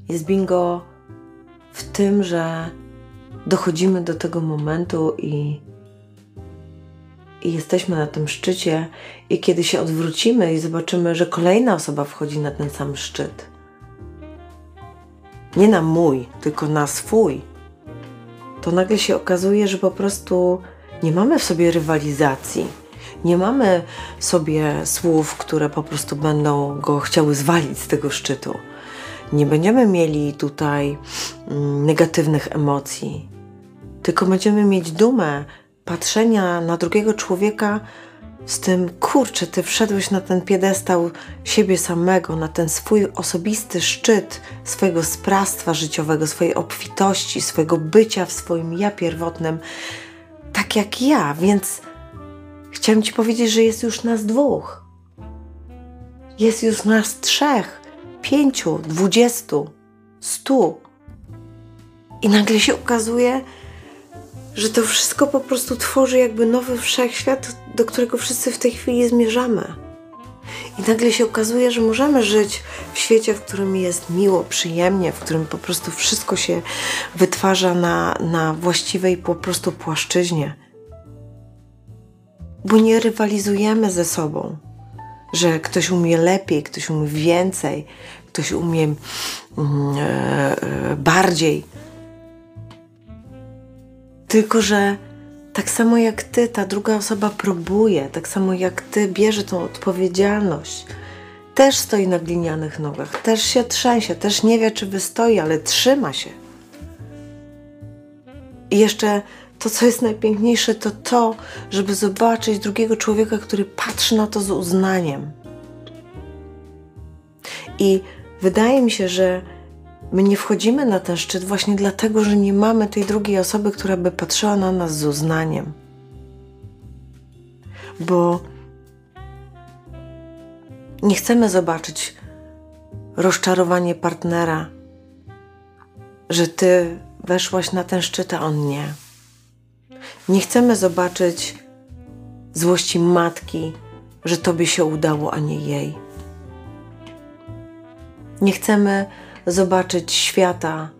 jest bingo w tym, że dochodzimy do tego momentu i, i jesteśmy na tym szczycie, i kiedy się odwrócimy i zobaczymy, że kolejna osoba wchodzi na ten sam szczyt. Nie na mój, tylko na swój. To nagle się okazuje, że po prostu nie mamy w sobie rywalizacji. Nie mamy sobie słów, które po prostu będą go chciały zwalić z tego szczytu nie będziemy mieli tutaj mm, negatywnych emocji, tylko będziemy mieć dumę patrzenia na drugiego człowieka z tym, kurczę, ty wszedłeś na ten piedestał siebie samego, na ten swój osobisty szczyt swojego sprawstwa życiowego, swojej obfitości, swojego bycia w swoim ja pierwotnym, tak jak ja, więc chciałem Ci powiedzieć, że jest już nas dwóch. Jest już nas trzech pięciu, dwudziestu, stu. I nagle się okazuje, że to wszystko po prostu tworzy jakby nowy wszechświat, do którego wszyscy w tej chwili zmierzamy. I nagle się okazuje, że możemy żyć w świecie, w którym jest miło, przyjemnie, w którym po prostu wszystko się wytwarza na, na właściwej po prostu płaszczyźnie. Bo nie rywalizujemy ze sobą że ktoś umie lepiej, ktoś umie więcej, ktoś umie mm, e, e, bardziej. Tylko, że tak samo jak ty, ta druga osoba próbuje, tak samo jak ty bierze tą odpowiedzialność. Też stoi na glinianych nogach, też się trzęsie, też nie wie, czy wystoi, ale trzyma się. I jeszcze to, co jest najpiękniejsze, to to, żeby zobaczyć drugiego człowieka, który patrzy na to z uznaniem. I wydaje mi się, że my nie wchodzimy na ten szczyt właśnie dlatego, że nie mamy tej drugiej osoby, która by patrzyła na nas z uznaniem. Bo nie chcemy zobaczyć rozczarowanie partnera, że ty weszłaś na ten szczyt, a on nie. Nie chcemy zobaczyć złości matki, że tobie się udało, a nie jej. Nie chcemy zobaczyć świata,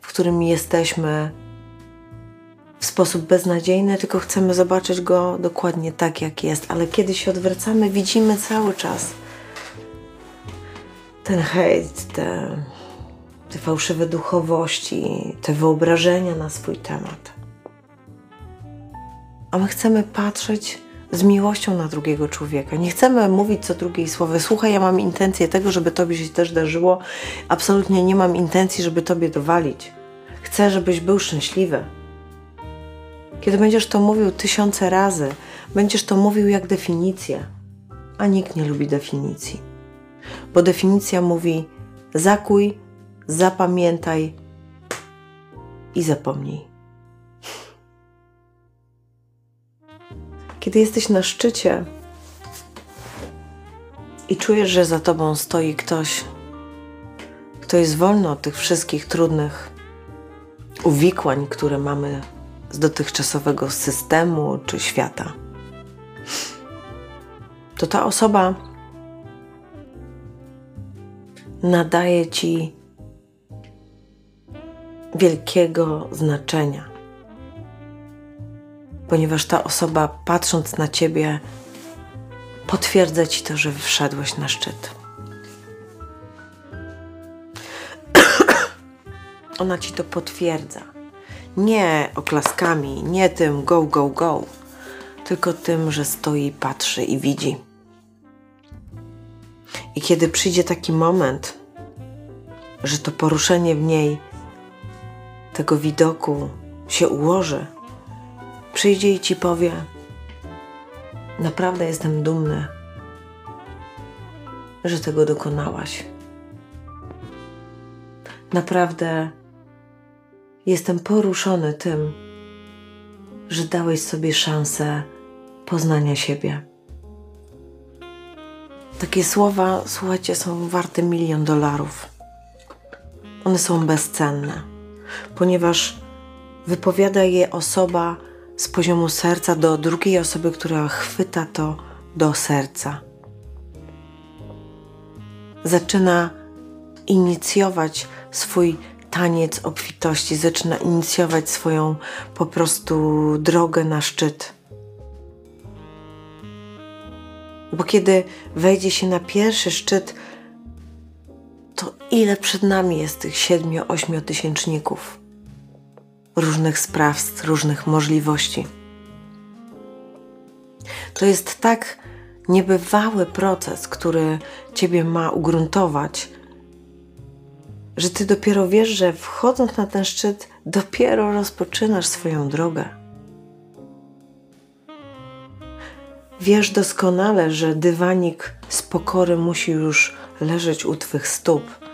w którym jesteśmy w sposób beznadziejny, tylko chcemy zobaczyć go dokładnie tak, jak jest. Ale kiedy się odwracamy, widzimy cały czas ten hejt, te, te fałszywe duchowości, te wyobrażenia na swój temat a my chcemy patrzeć z miłością na drugiego człowieka. Nie chcemy mówić co drugiej słowy. Słuchaj, ja mam intencję tego, żeby tobie się też darzyło. Absolutnie nie mam intencji, żeby tobie dowalić. Chcę, żebyś był szczęśliwy. Kiedy będziesz to mówił tysiące razy, będziesz to mówił jak definicję. a nikt nie lubi definicji. Bo definicja mówi zakuj, zapamiętaj i zapomnij. Kiedy jesteś na szczycie i czujesz, że za tobą stoi ktoś, kto jest wolny od tych wszystkich trudnych uwikłań, które mamy z dotychczasowego systemu czy świata, to ta osoba nadaje ci wielkiego znaczenia, ponieważ ta osoba, patrząc na ciebie, potwierdza ci to, że wszedłeś na szczyt. Ona ci to potwierdza. Nie oklaskami, nie tym go, go, go, tylko tym, że stoi, patrzy i widzi. I kiedy przyjdzie taki moment, że to poruszenie w niej tego widoku się ułoży, przyjdzie i ci powie: Naprawdę jestem dumny, że tego dokonałaś. Naprawdę jestem poruszony tym, że dałeś sobie szansę poznania siebie. Takie słowa, słuchajcie, są warte milion dolarów. One są bezcenne, ponieważ wypowiada je osoba z poziomu serca do drugiej osoby, która chwyta to do serca. Zaczyna inicjować swój taniec obfitości, zaczyna inicjować swoją po prostu drogę na szczyt. Bo kiedy wejdzie się na pierwszy szczyt, to ile przed nami jest tych siedmiu, ośmiu różnych sprawstw, różnych możliwości. To jest tak niebywały proces, który Ciebie ma ugruntować, że Ty dopiero wiesz, że wchodząc na ten szczyt, dopiero rozpoczynasz swoją drogę. Wiesz doskonale, że dywanik z pokory musi już leżeć u Twych stóp.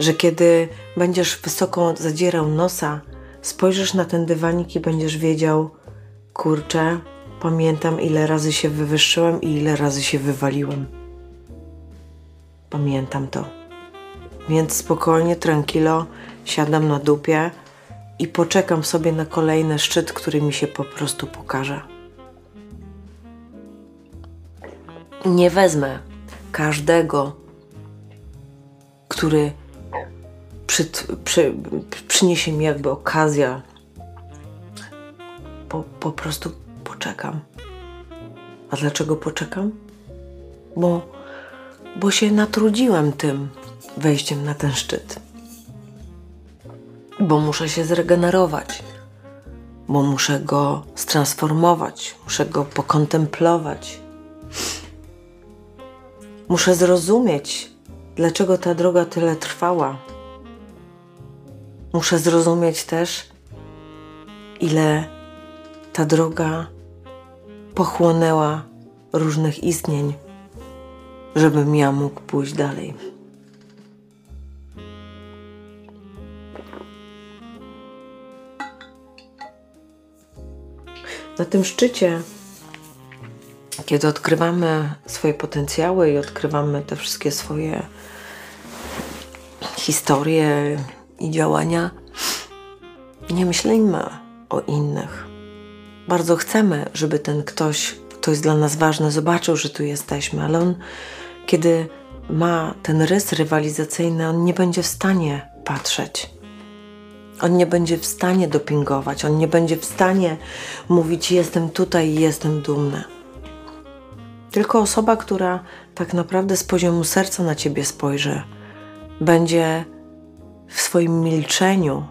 Że kiedy będziesz wysoko zadzierał nosa, spojrzysz na ten dywanik i będziesz wiedział, kurczę, pamiętam ile razy się wywyższyłem i ile razy się wywaliłem. Pamiętam to. Więc spokojnie, tranquilo, siadam na dupie i poczekam sobie na kolejny szczyt, który mi się po prostu pokaże. Nie wezmę każdego, który przy, przy, przyniesie mi jakby okazja. Po, po prostu poczekam. A dlaczego poczekam? Bo, bo się natrudziłem tym wejściem na ten szczyt. Bo muszę się zregenerować, bo muszę go stransformować, muszę go pokontemplować. Muszę zrozumieć, dlaczego ta droga tyle trwała. Muszę zrozumieć też, ile ta droga pochłonęła różnych istnień, żebym ja mógł pójść dalej. Na tym szczycie, kiedy odkrywamy swoje potencjały i odkrywamy te wszystkie swoje historie i działania, nie myślimy o innych. Bardzo chcemy, żeby ten ktoś, kto jest dla nas ważny, zobaczył, że tu jesteśmy, ale on, kiedy ma ten rys rywalizacyjny, on nie będzie w stanie patrzeć on nie będzie w stanie dopingować, on nie będzie w stanie mówić: Jestem tutaj i jestem dumny. Tylko osoba, która tak naprawdę z poziomu serca na ciebie spojrzy, będzie w swoim milczeniu,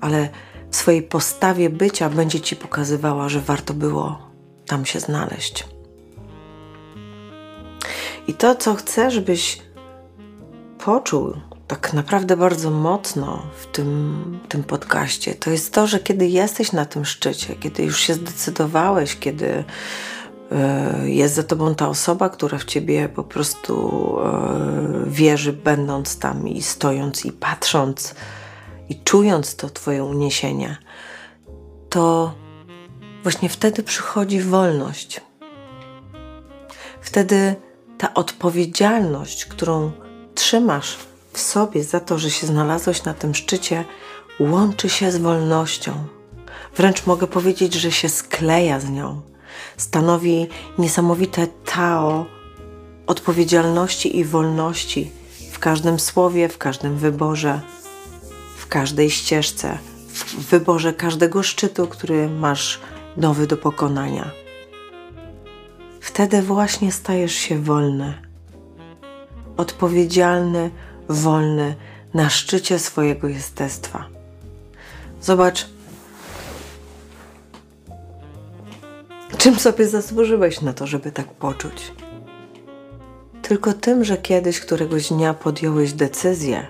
ale w swojej postawie bycia będzie ci pokazywała, że warto było tam się znaleźć. I to, co chcę, żebyś poczuł tak naprawdę bardzo mocno w tym, tym podcaście, to jest to, że kiedy jesteś na tym szczycie, kiedy już się zdecydowałeś, kiedy jest za tobą ta osoba, która w ciebie po prostu e, wierzy, będąc tam i stojąc i patrząc i czując to twoje uniesienie, to właśnie wtedy przychodzi wolność. Wtedy ta odpowiedzialność, którą trzymasz w sobie za to, że się znalazłeś na tym szczycie, łączy się z wolnością. Wręcz mogę powiedzieć, że się skleja z nią. Stanowi niesamowite tao odpowiedzialności i wolności w każdym słowie, w każdym wyborze, w każdej ścieżce, w wyborze każdego szczytu, który masz nowy do pokonania. Wtedy właśnie stajesz się wolny, odpowiedzialny, wolny na szczycie swojego jestestwa. Zobacz, czym sobie zasłużyłeś na to, żeby tak poczuć. Tylko tym, że kiedyś któregoś dnia podjąłeś decyzję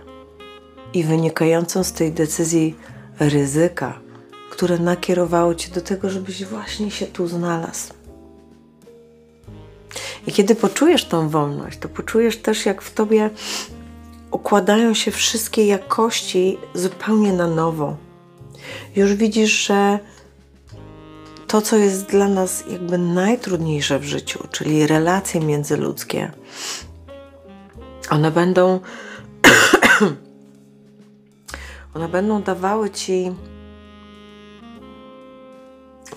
i wynikającą z tej decyzji ryzyka, które nakierowało cię do tego, żebyś właśnie się tu znalazł. I kiedy poczujesz tą wolność, to poczujesz też, jak w tobie układają się wszystkie jakości zupełnie na nowo. Już widzisz, że to, co jest dla nas jakby najtrudniejsze w życiu, czyli relacje międzyludzkie, one będą one będą dawały ci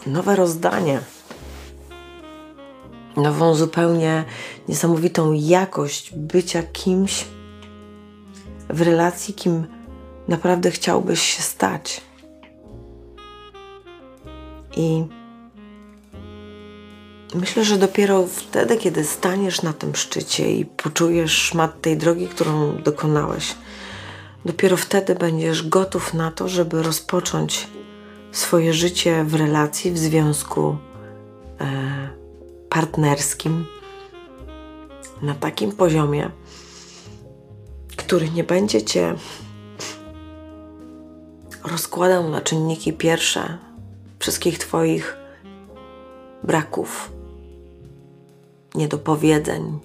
nowe rozdanie, nową zupełnie niesamowitą jakość bycia kimś w relacji, kim naprawdę chciałbyś się stać. I myślę, że dopiero wtedy, kiedy staniesz na tym szczycie i poczujesz szmat tej drogi, którą dokonałeś, dopiero wtedy będziesz gotów na to, żeby rozpocząć swoje życie w relacji, w związku e, partnerskim na takim poziomie, który nie będzie cię rozkładał na czynniki pierwsze wszystkich Twoich braków, niedopowiedzeń,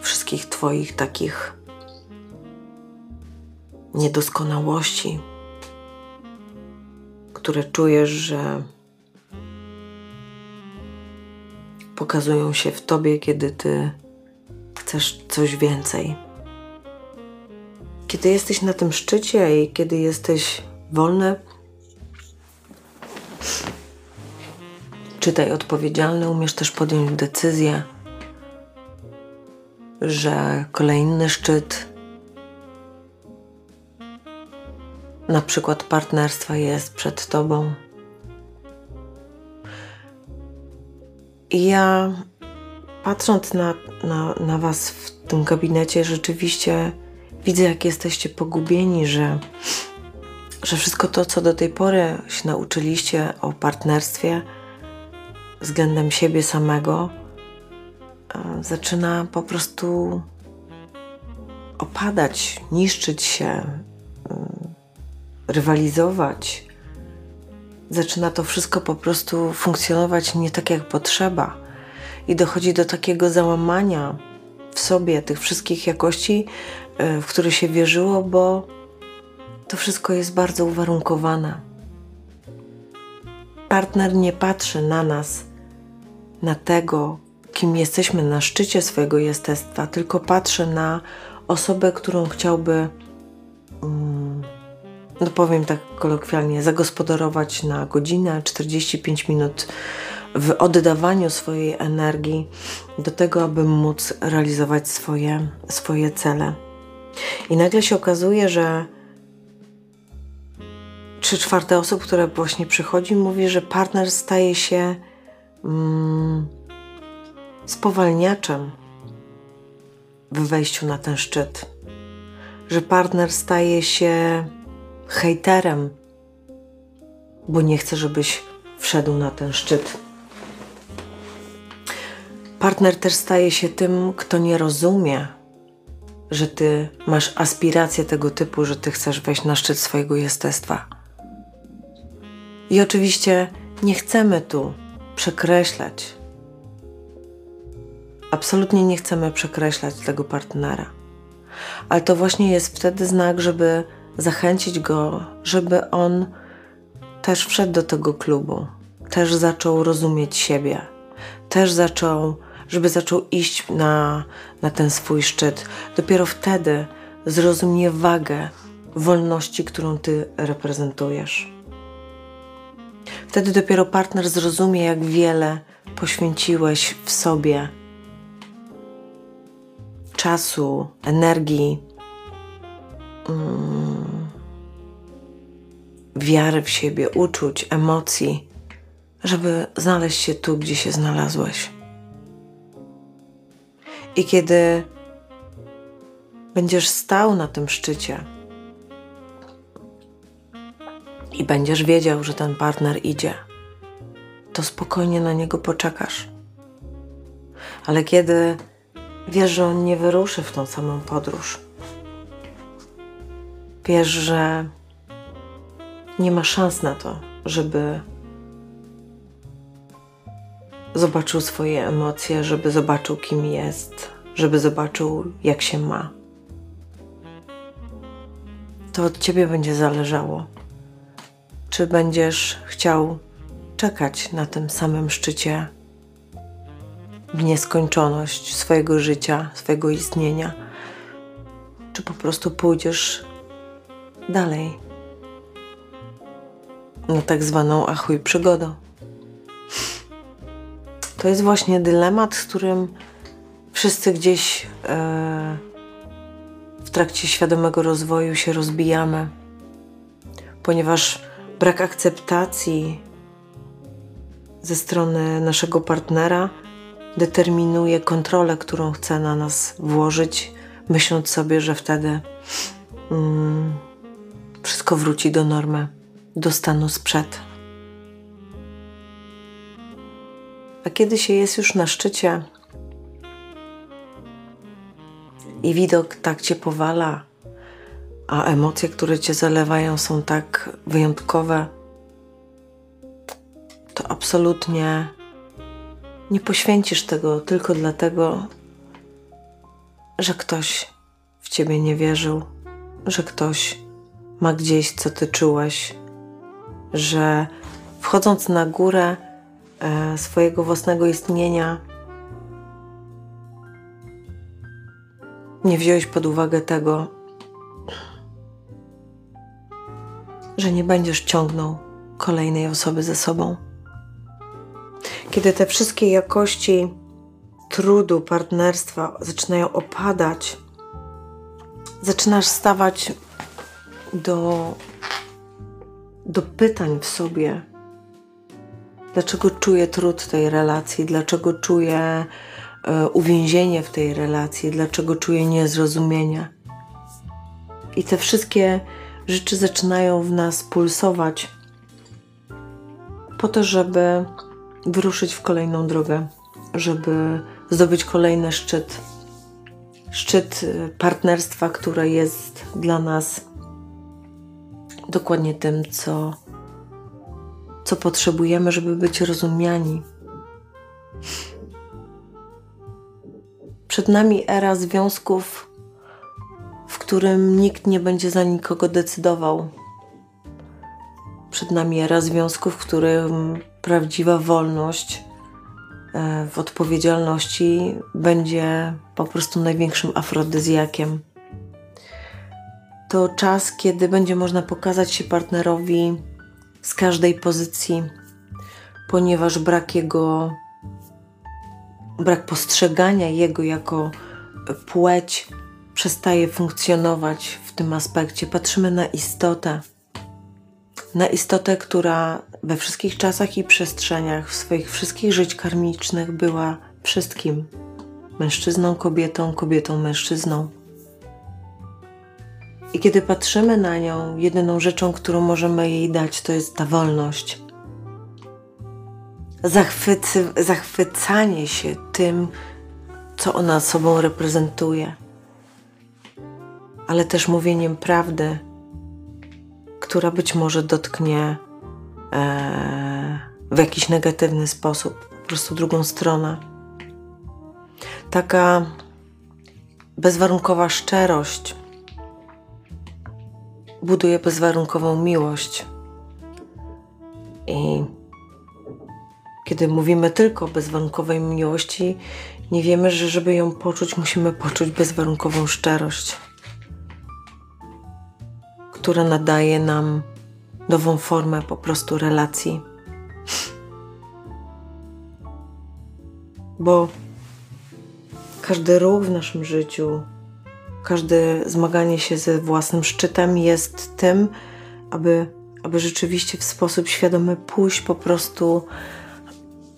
wszystkich Twoich takich niedoskonałości, które czujesz, że pokazują się w Tobie, kiedy Ty chcesz coś więcej. Kiedy jesteś na tym szczycie i kiedy jesteś wolny, czytaj odpowiedzialny, umiesz też podjąć decyzję, że kolejny szczyt, na przykład partnerstwa, jest przed Tobą. I ja, patrząc na, na, na Was w tym gabinecie, rzeczywiście widzę, jak jesteście pogubieni, że, że wszystko to, co do tej pory się nauczyliście o partnerstwie, względem siebie samego e, zaczyna po prostu opadać, niszczyć się, e, rywalizować. Zaczyna to wszystko po prostu funkcjonować nie tak jak potrzeba, i dochodzi do takiego załamania w sobie tych wszystkich jakości, e, w które się wierzyło, bo to wszystko jest bardzo uwarunkowane. Partner nie patrzy na nas na tego, kim jesteśmy na szczycie swojego jestestwa, tylko patrzę na osobę, którą chciałby, mm, no powiem tak kolokwialnie, zagospodarować na godzinę, 45 minut w oddawaniu swojej energii do tego, aby móc realizować swoje, swoje cele. I nagle się okazuje, że trzy czwarte osób, które właśnie przychodzi, mówi, że partner staje się mm, spowalniaczem w wejściu na ten szczyt. Że partner staje się hejterem, bo nie chce, żebyś wszedł na ten szczyt. Partner też staje się tym, kto nie rozumie, że ty masz aspiracje tego typu, że ty chcesz wejść na szczyt swojego jestestwa. I oczywiście nie chcemy tu przekreślać. Absolutnie nie chcemy przekreślać tego partnera. Ale to właśnie jest wtedy znak, żeby zachęcić go, żeby on też wszedł do tego klubu, też zaczął rozumieć siebie, też zaczął, żeby zaczął iść na, na ten swój szczyt. Dopiero wtedy zrozumie wagę wolności, którą ty reprezentujesz. Wtedy dopiero partner zrozumie, jak wiele poświęciłeś w sobie czasu, energii, mm, wiary w siebie, uczuć, emocji, żeby znaleźć się tu, gdzie się znalazłeś. I kiedy będziesz stał na tym szczycie i będziesz wiedział, że ten partner idzie, to spokojnie na niego poczekasz. Ale kiedy wiesz, że on nie wyruszy w tą samą podróż, wiesz, że nie ma szans na to, żeby zobaczył swoje emocje, żeby zobaczył, kim jest, żeby zobaczył, jak się ma. To od ciebie będzie zależało, czy będziesz chciał czekać na tym samym szczycie w nieskończoność swojego życia, swojego istnienia, czy po prostu pójdziesz dalej na tak zwaną achuj przygodę. To jest właśnie dylemat, z którym wszyscy gdzieś e, w trakcie świadomego rozwoju się rozbijamy, ponieważ brak akceptacji ze strony naszego partnera determinuje kontrolę, którą chce na nas włożyć, myśląc sobie, że wtedy mm, wszystko wróci do normy do stanu sprzed. A kiedy się jest już na szczycie i widok tak cię powala, a emocje, które cię zalewają, są tak wyjątkowe, to absolutnie nie poświęcisz tego tylko dlatego, że ktoś w ciebie nie wierzył, że ktoś ma gdzieś, co ty czułeś, że wchodząc na górę e, swojego własnego istnienia, nie wziąłeś pod uwagę tego, że nie będziesz ciągnął kolejnej osoby ze sobą. Kiedy te wszystkie jakości trudu, partnerstwa zaczynają opadać, zaczynasz stawać do do pytań w sobie. Dlaczego czuję trud tej relacji? Dlaczego czuję e, uwięzienie w tej relacji? Dlaczego czuję niezrozumienie? I te wszystkie rzeczy zaczynają w nas pulsować po to, żeby wyruszyć w kolejną drogę, żeby zdobyć kolejny szczyt. Szczyt e, partnerstwa, które jest dla nas dokładnie tym, co, co potrzebujemy, żeby być rozumiani. Przed nami era związków, którym nikt nie będzie za nikogo decydował. Przed nami era związków, w którym prawdziwa wolność e, w odpowiedzialności będzie po prostu największym afrodyzjakiem to czas, kiedy będzie można pokazać się partnerowi z każdej pozycji, ponieważ brak jego, brak postrzegania jego jako płeć przestaje funkcjonować w tym aspekcie. Patrzymy na istotę, na istotę, która we wszystkich czasach i przestrzeniach, w swoich wszystkich żyć karmicznych była wszystkim mężczyzną, kobietą, kobietą, mężczyzną. I kiedy patrzymy na nią, jedyną rzeczą, którą możemy jej dać, to jest ta wolność. Zachwycy, zachwycanie się tym, co ona sobą reprezentuje, ale też mówieniem prawdy, która być może dotknie e, w jakiś negatywny sposób, po prostu drugą stronę. Taka bezwarunkowa szczerość buduje bezwarunkową miłość. I kiedy mówimy tylko o bezwarunkowej miłości, nie wiemy, że żeby ją poczuć, musimy poczuć bezwarunkową szczerość, która nadaje nam nową formę po prostu relacji. Bo każdy ruch w naszym życiu, każde zmaganie się ze własnym szczytem jest tym, aby, aby rzeczywiście w sposób świadomy pójść po prostu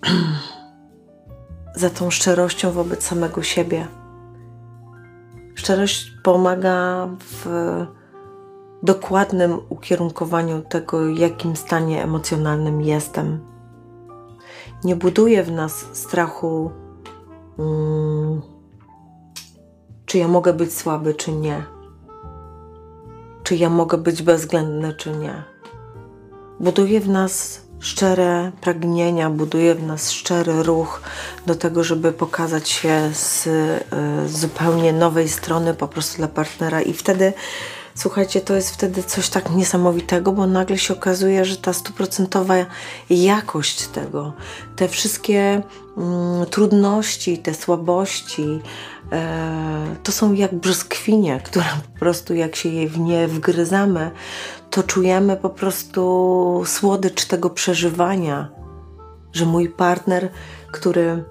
za tą szczerością wobec samego siebie. Szczerość pomaga w dokładnym ukierunkowaniu tego, jakim stanie emocjonalnym jestem. Nie buduje w nas strachu, hmm, czy ja mogę być słaby, czy nie. Czy ja mogę być bezwzględny, czy nie. Buduje w nas szczere pragnienia, buduje w nas szczery ruch do tego, żeby pokazać się z, y, zupełnie nowej strony po prostu dla partnera i wtedy Słuchajcie, to jest wtedy coś tak niesamowitego, bo nagle się okazuje, że ta stuprocentowa jakość tego, te wszystkie mm, trudności, te słabości, e, to są jak brzoskwinie, które po prostu jak się je w nie wgryzamy, to czujemy po prostu słodycz tego przeżywania, że mój partner, który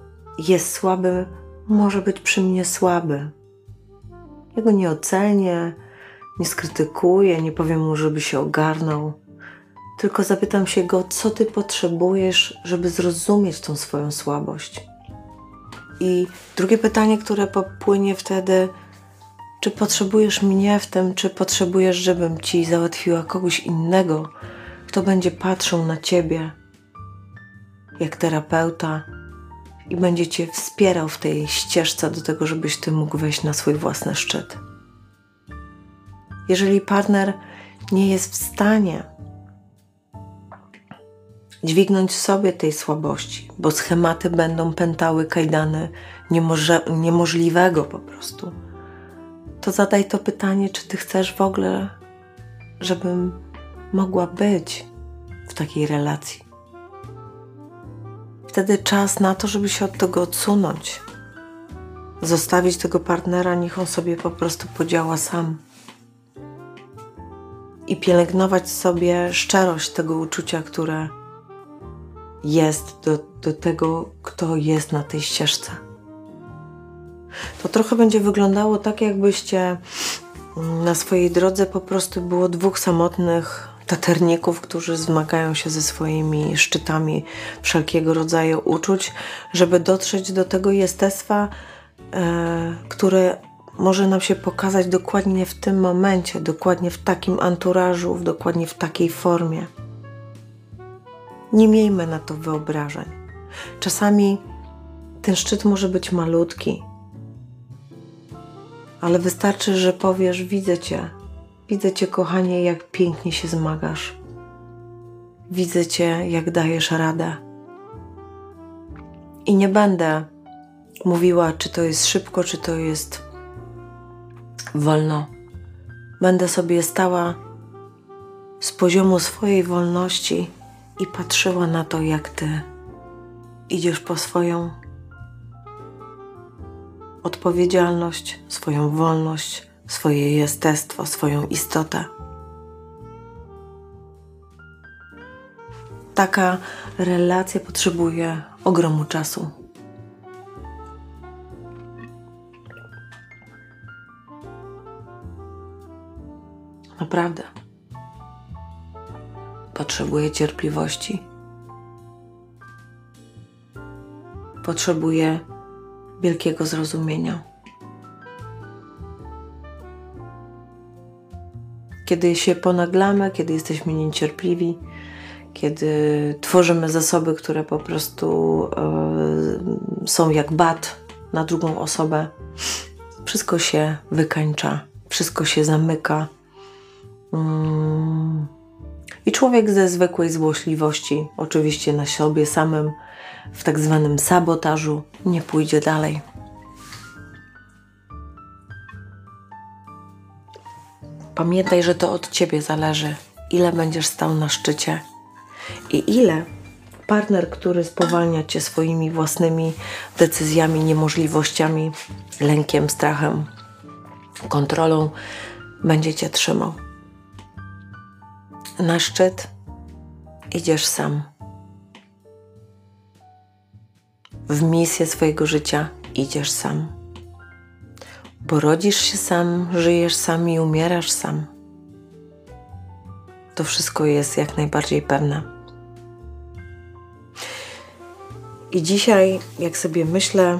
jest słaby, może być przy mnie słaby. Ja go nie ocenię, nie skrytykuję, nie powiem mu, żeby się ogarnął, tylko zapytam się go, co ty potrzebujesz, żeby zrozumieć tą swoją słabość. I drugie pytanie, które popłynie wtedy, czy potrzebujesz mnie w tym, czy potrzebujesz, żebym ci załatwiła kogoś innego, kto będzie patrzył na ciebie jak terapeuta i będzie cię wspierał w tej ścieżce do tego, żebyś ty mógł wejść na swój własny szczyt. Jeżeli partner nie jest w stanie dźwignąć sobie tej słabości, bo schematy będą pętały kajdany niemoże, niemożliwego po prostu to zadaj to pytanie, czy ty chcesz w ogóle, żebym mogła być w takiej relacji. Wtedy czas na to, żeby się od tego odsunąć. Zostawić tego partnera, niech on sobie po prostu podziała sam. I pielęgnować sobie szczerość tego uczucia, które jest do, do tego, kto jest na tej ścieżce. To trochę będzie wyglądało tak, jakbyście na swojej drodze po prostu było dwóch samotnych taterników, którzy zmagają się ze swoimi szczytami wszelkiego rodzaju uczuć, żeby dotrzeć do tego jestestwa, e, które może nam się pokazać dokładnie w tym momencie, dokładnie w takim anturażu, dokładnie w takiej formie. Nie miejmy na to wyobrażeń. Czasami ten szczyt może być malutki, ale wystarczy, że powiesz: Widzę Cię, widzę Cię, kochanie, jak pięknie się zmagasz. Widzę Cię, jak dajesz radę. I nie będę mówiła, czy to jest szybko, czy to jest wolno. Będę sobie stała z poziomu swojej wolności i patrzyła na to, jak Ty idziesz po swoją odpowiedzialność, swoją wolność, swoje jestestwo, swoją istotę. Taka relacja potrzebuje ogromu czasu. Naprawdę. Potrzebuje cierpliwości. Potrzebuje wielkiego zrozumienia. Kiedy się ponaglamy, kiedy jesteśmy niecierpliwi, kiedy tworzymy zasoby, które po prostu y, są jak bat na drugą osobę, wszystko się wykańcza, wszystko się zamyka. Mm. I człowiek ze zwykłej złośliwości, oczywiście na sobie samym, w tak zwanym sabotażu, nie pójdzie dalej. Pamiętaj, że to od ciebie zależy, ile będziesz stał na szczycie i ile partner, który spowalnia cię swoimi własnymi decyzjami, niemożliwościami, lękiem, strachem, kontrolą, będzie cię trzymał. Na szczyt idziesz sam. W misję swojego życia idziesz sam. Bo rodzisz się sam, żyjesz sam i umierasz sam. To wszystko jest jak najbardziej pewne. I dzisiaj, jak sobie myślę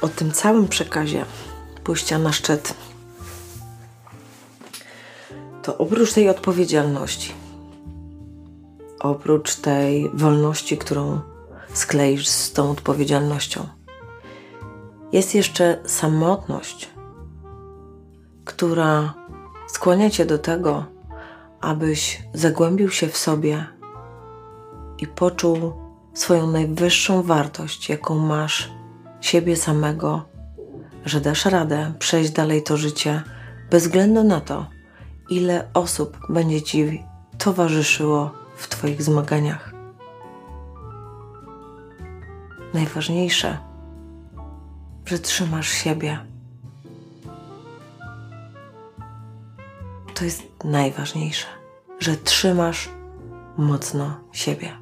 o tym całym przekazie pójścia na szczyt, to oprócz tej odpowiedzialności, oprócz tej wolności, którą skleisz z tą odpowiedzialnością, jest jeszcze samotność, która skłania cię do tego, abyś zagłębił się w sobie i poczuł swoją najwyższą wartość, jaką masz siebie samego, że dasz radę przejść dalej to życie bez względu na to, ile osób będzie Ci towarzyszyło w Twoich zmaganiach. Najważniejsze, że trzymasz siebie. To jest najważniejsze, że trzymasz mocno siebie.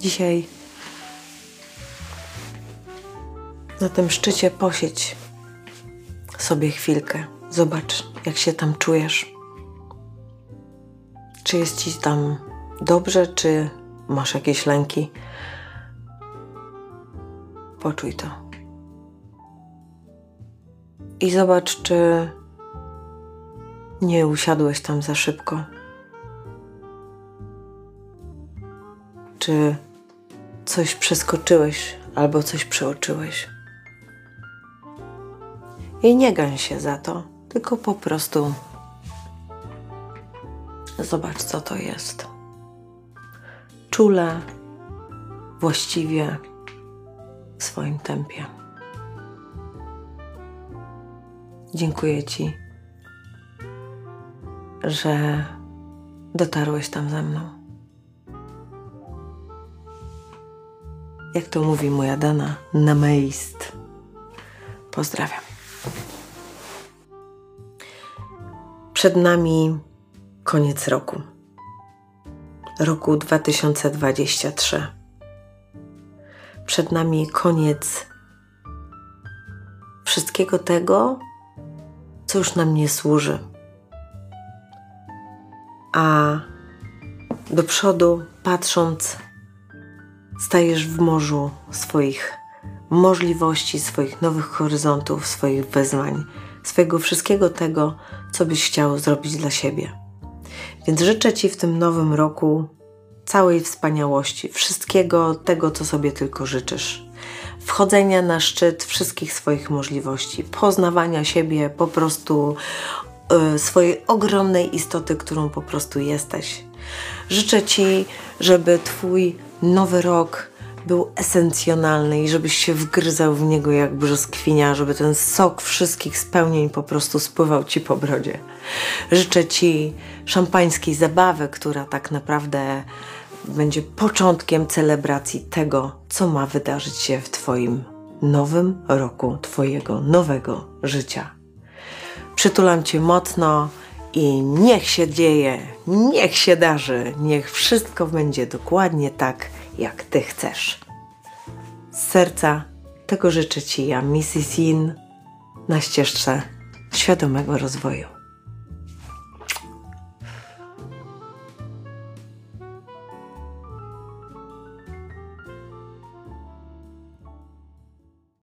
Dzisiaj na tym szczycie posiedź sobie chwilkę. Zobacz, jak się tam czujesz. Czy jest ci tam dobrze, czy masz jakieś lęki? Poczuj to. I zobacz, czy nie usiadłeś tam za szybko. Czy coś przeskoczyłeś albo coś przeoczyłeś. I nie gań się za to, tylko po prostu zobacz, co to jest. Czule, właściwie, w swoim tempie. Dziękuję Ci, że dotarłeś tam ze mną. Jak to mówi moja dana, na meist. Pozdrawiam. Przed nami koniec roku. Roku 2023. Przed nami koniec wszystkiego tego, co już nam nie służy. A do przodu patrząc, stajesz w morzu swoich możliwości, swoich nowych horyzontów, swoich wyzwań, swojego wszystkiego tego, co byś chciał zrobić dla siebie. Więc życzę Ci w tym nowym roku całej wspaniałości, wszystkiego tego, co sobie tylko życzysz. Wchodzenia na szczyt wszystkich swoich możliwości, poznawania siebie, po prostu y, swojej ogromnej istoty, którą po prostu jesteś. Życzę Ci, żeby Twój nowy rok był esencjonalny i żebyś się wgryzał w niego jak brzoskwinia, żeby ten sok wszystkich spełnień po prostu spływał ci po brodzie. Życzę ci szampańskiej zabawy, która tak naprawdę będzie początkiem celebracji tego, co ma wydarzyć się w Twoim nowym roku Twojego nowego życia. Przytulam Cię mocno i niech się dzieje, niech się darzy, niech wszystko będzie dokładnie tak, jak Ty chcesz. Z serca tego życzę Ci ja, Mrs. Yin, na ścieżce świadomego rozwoju.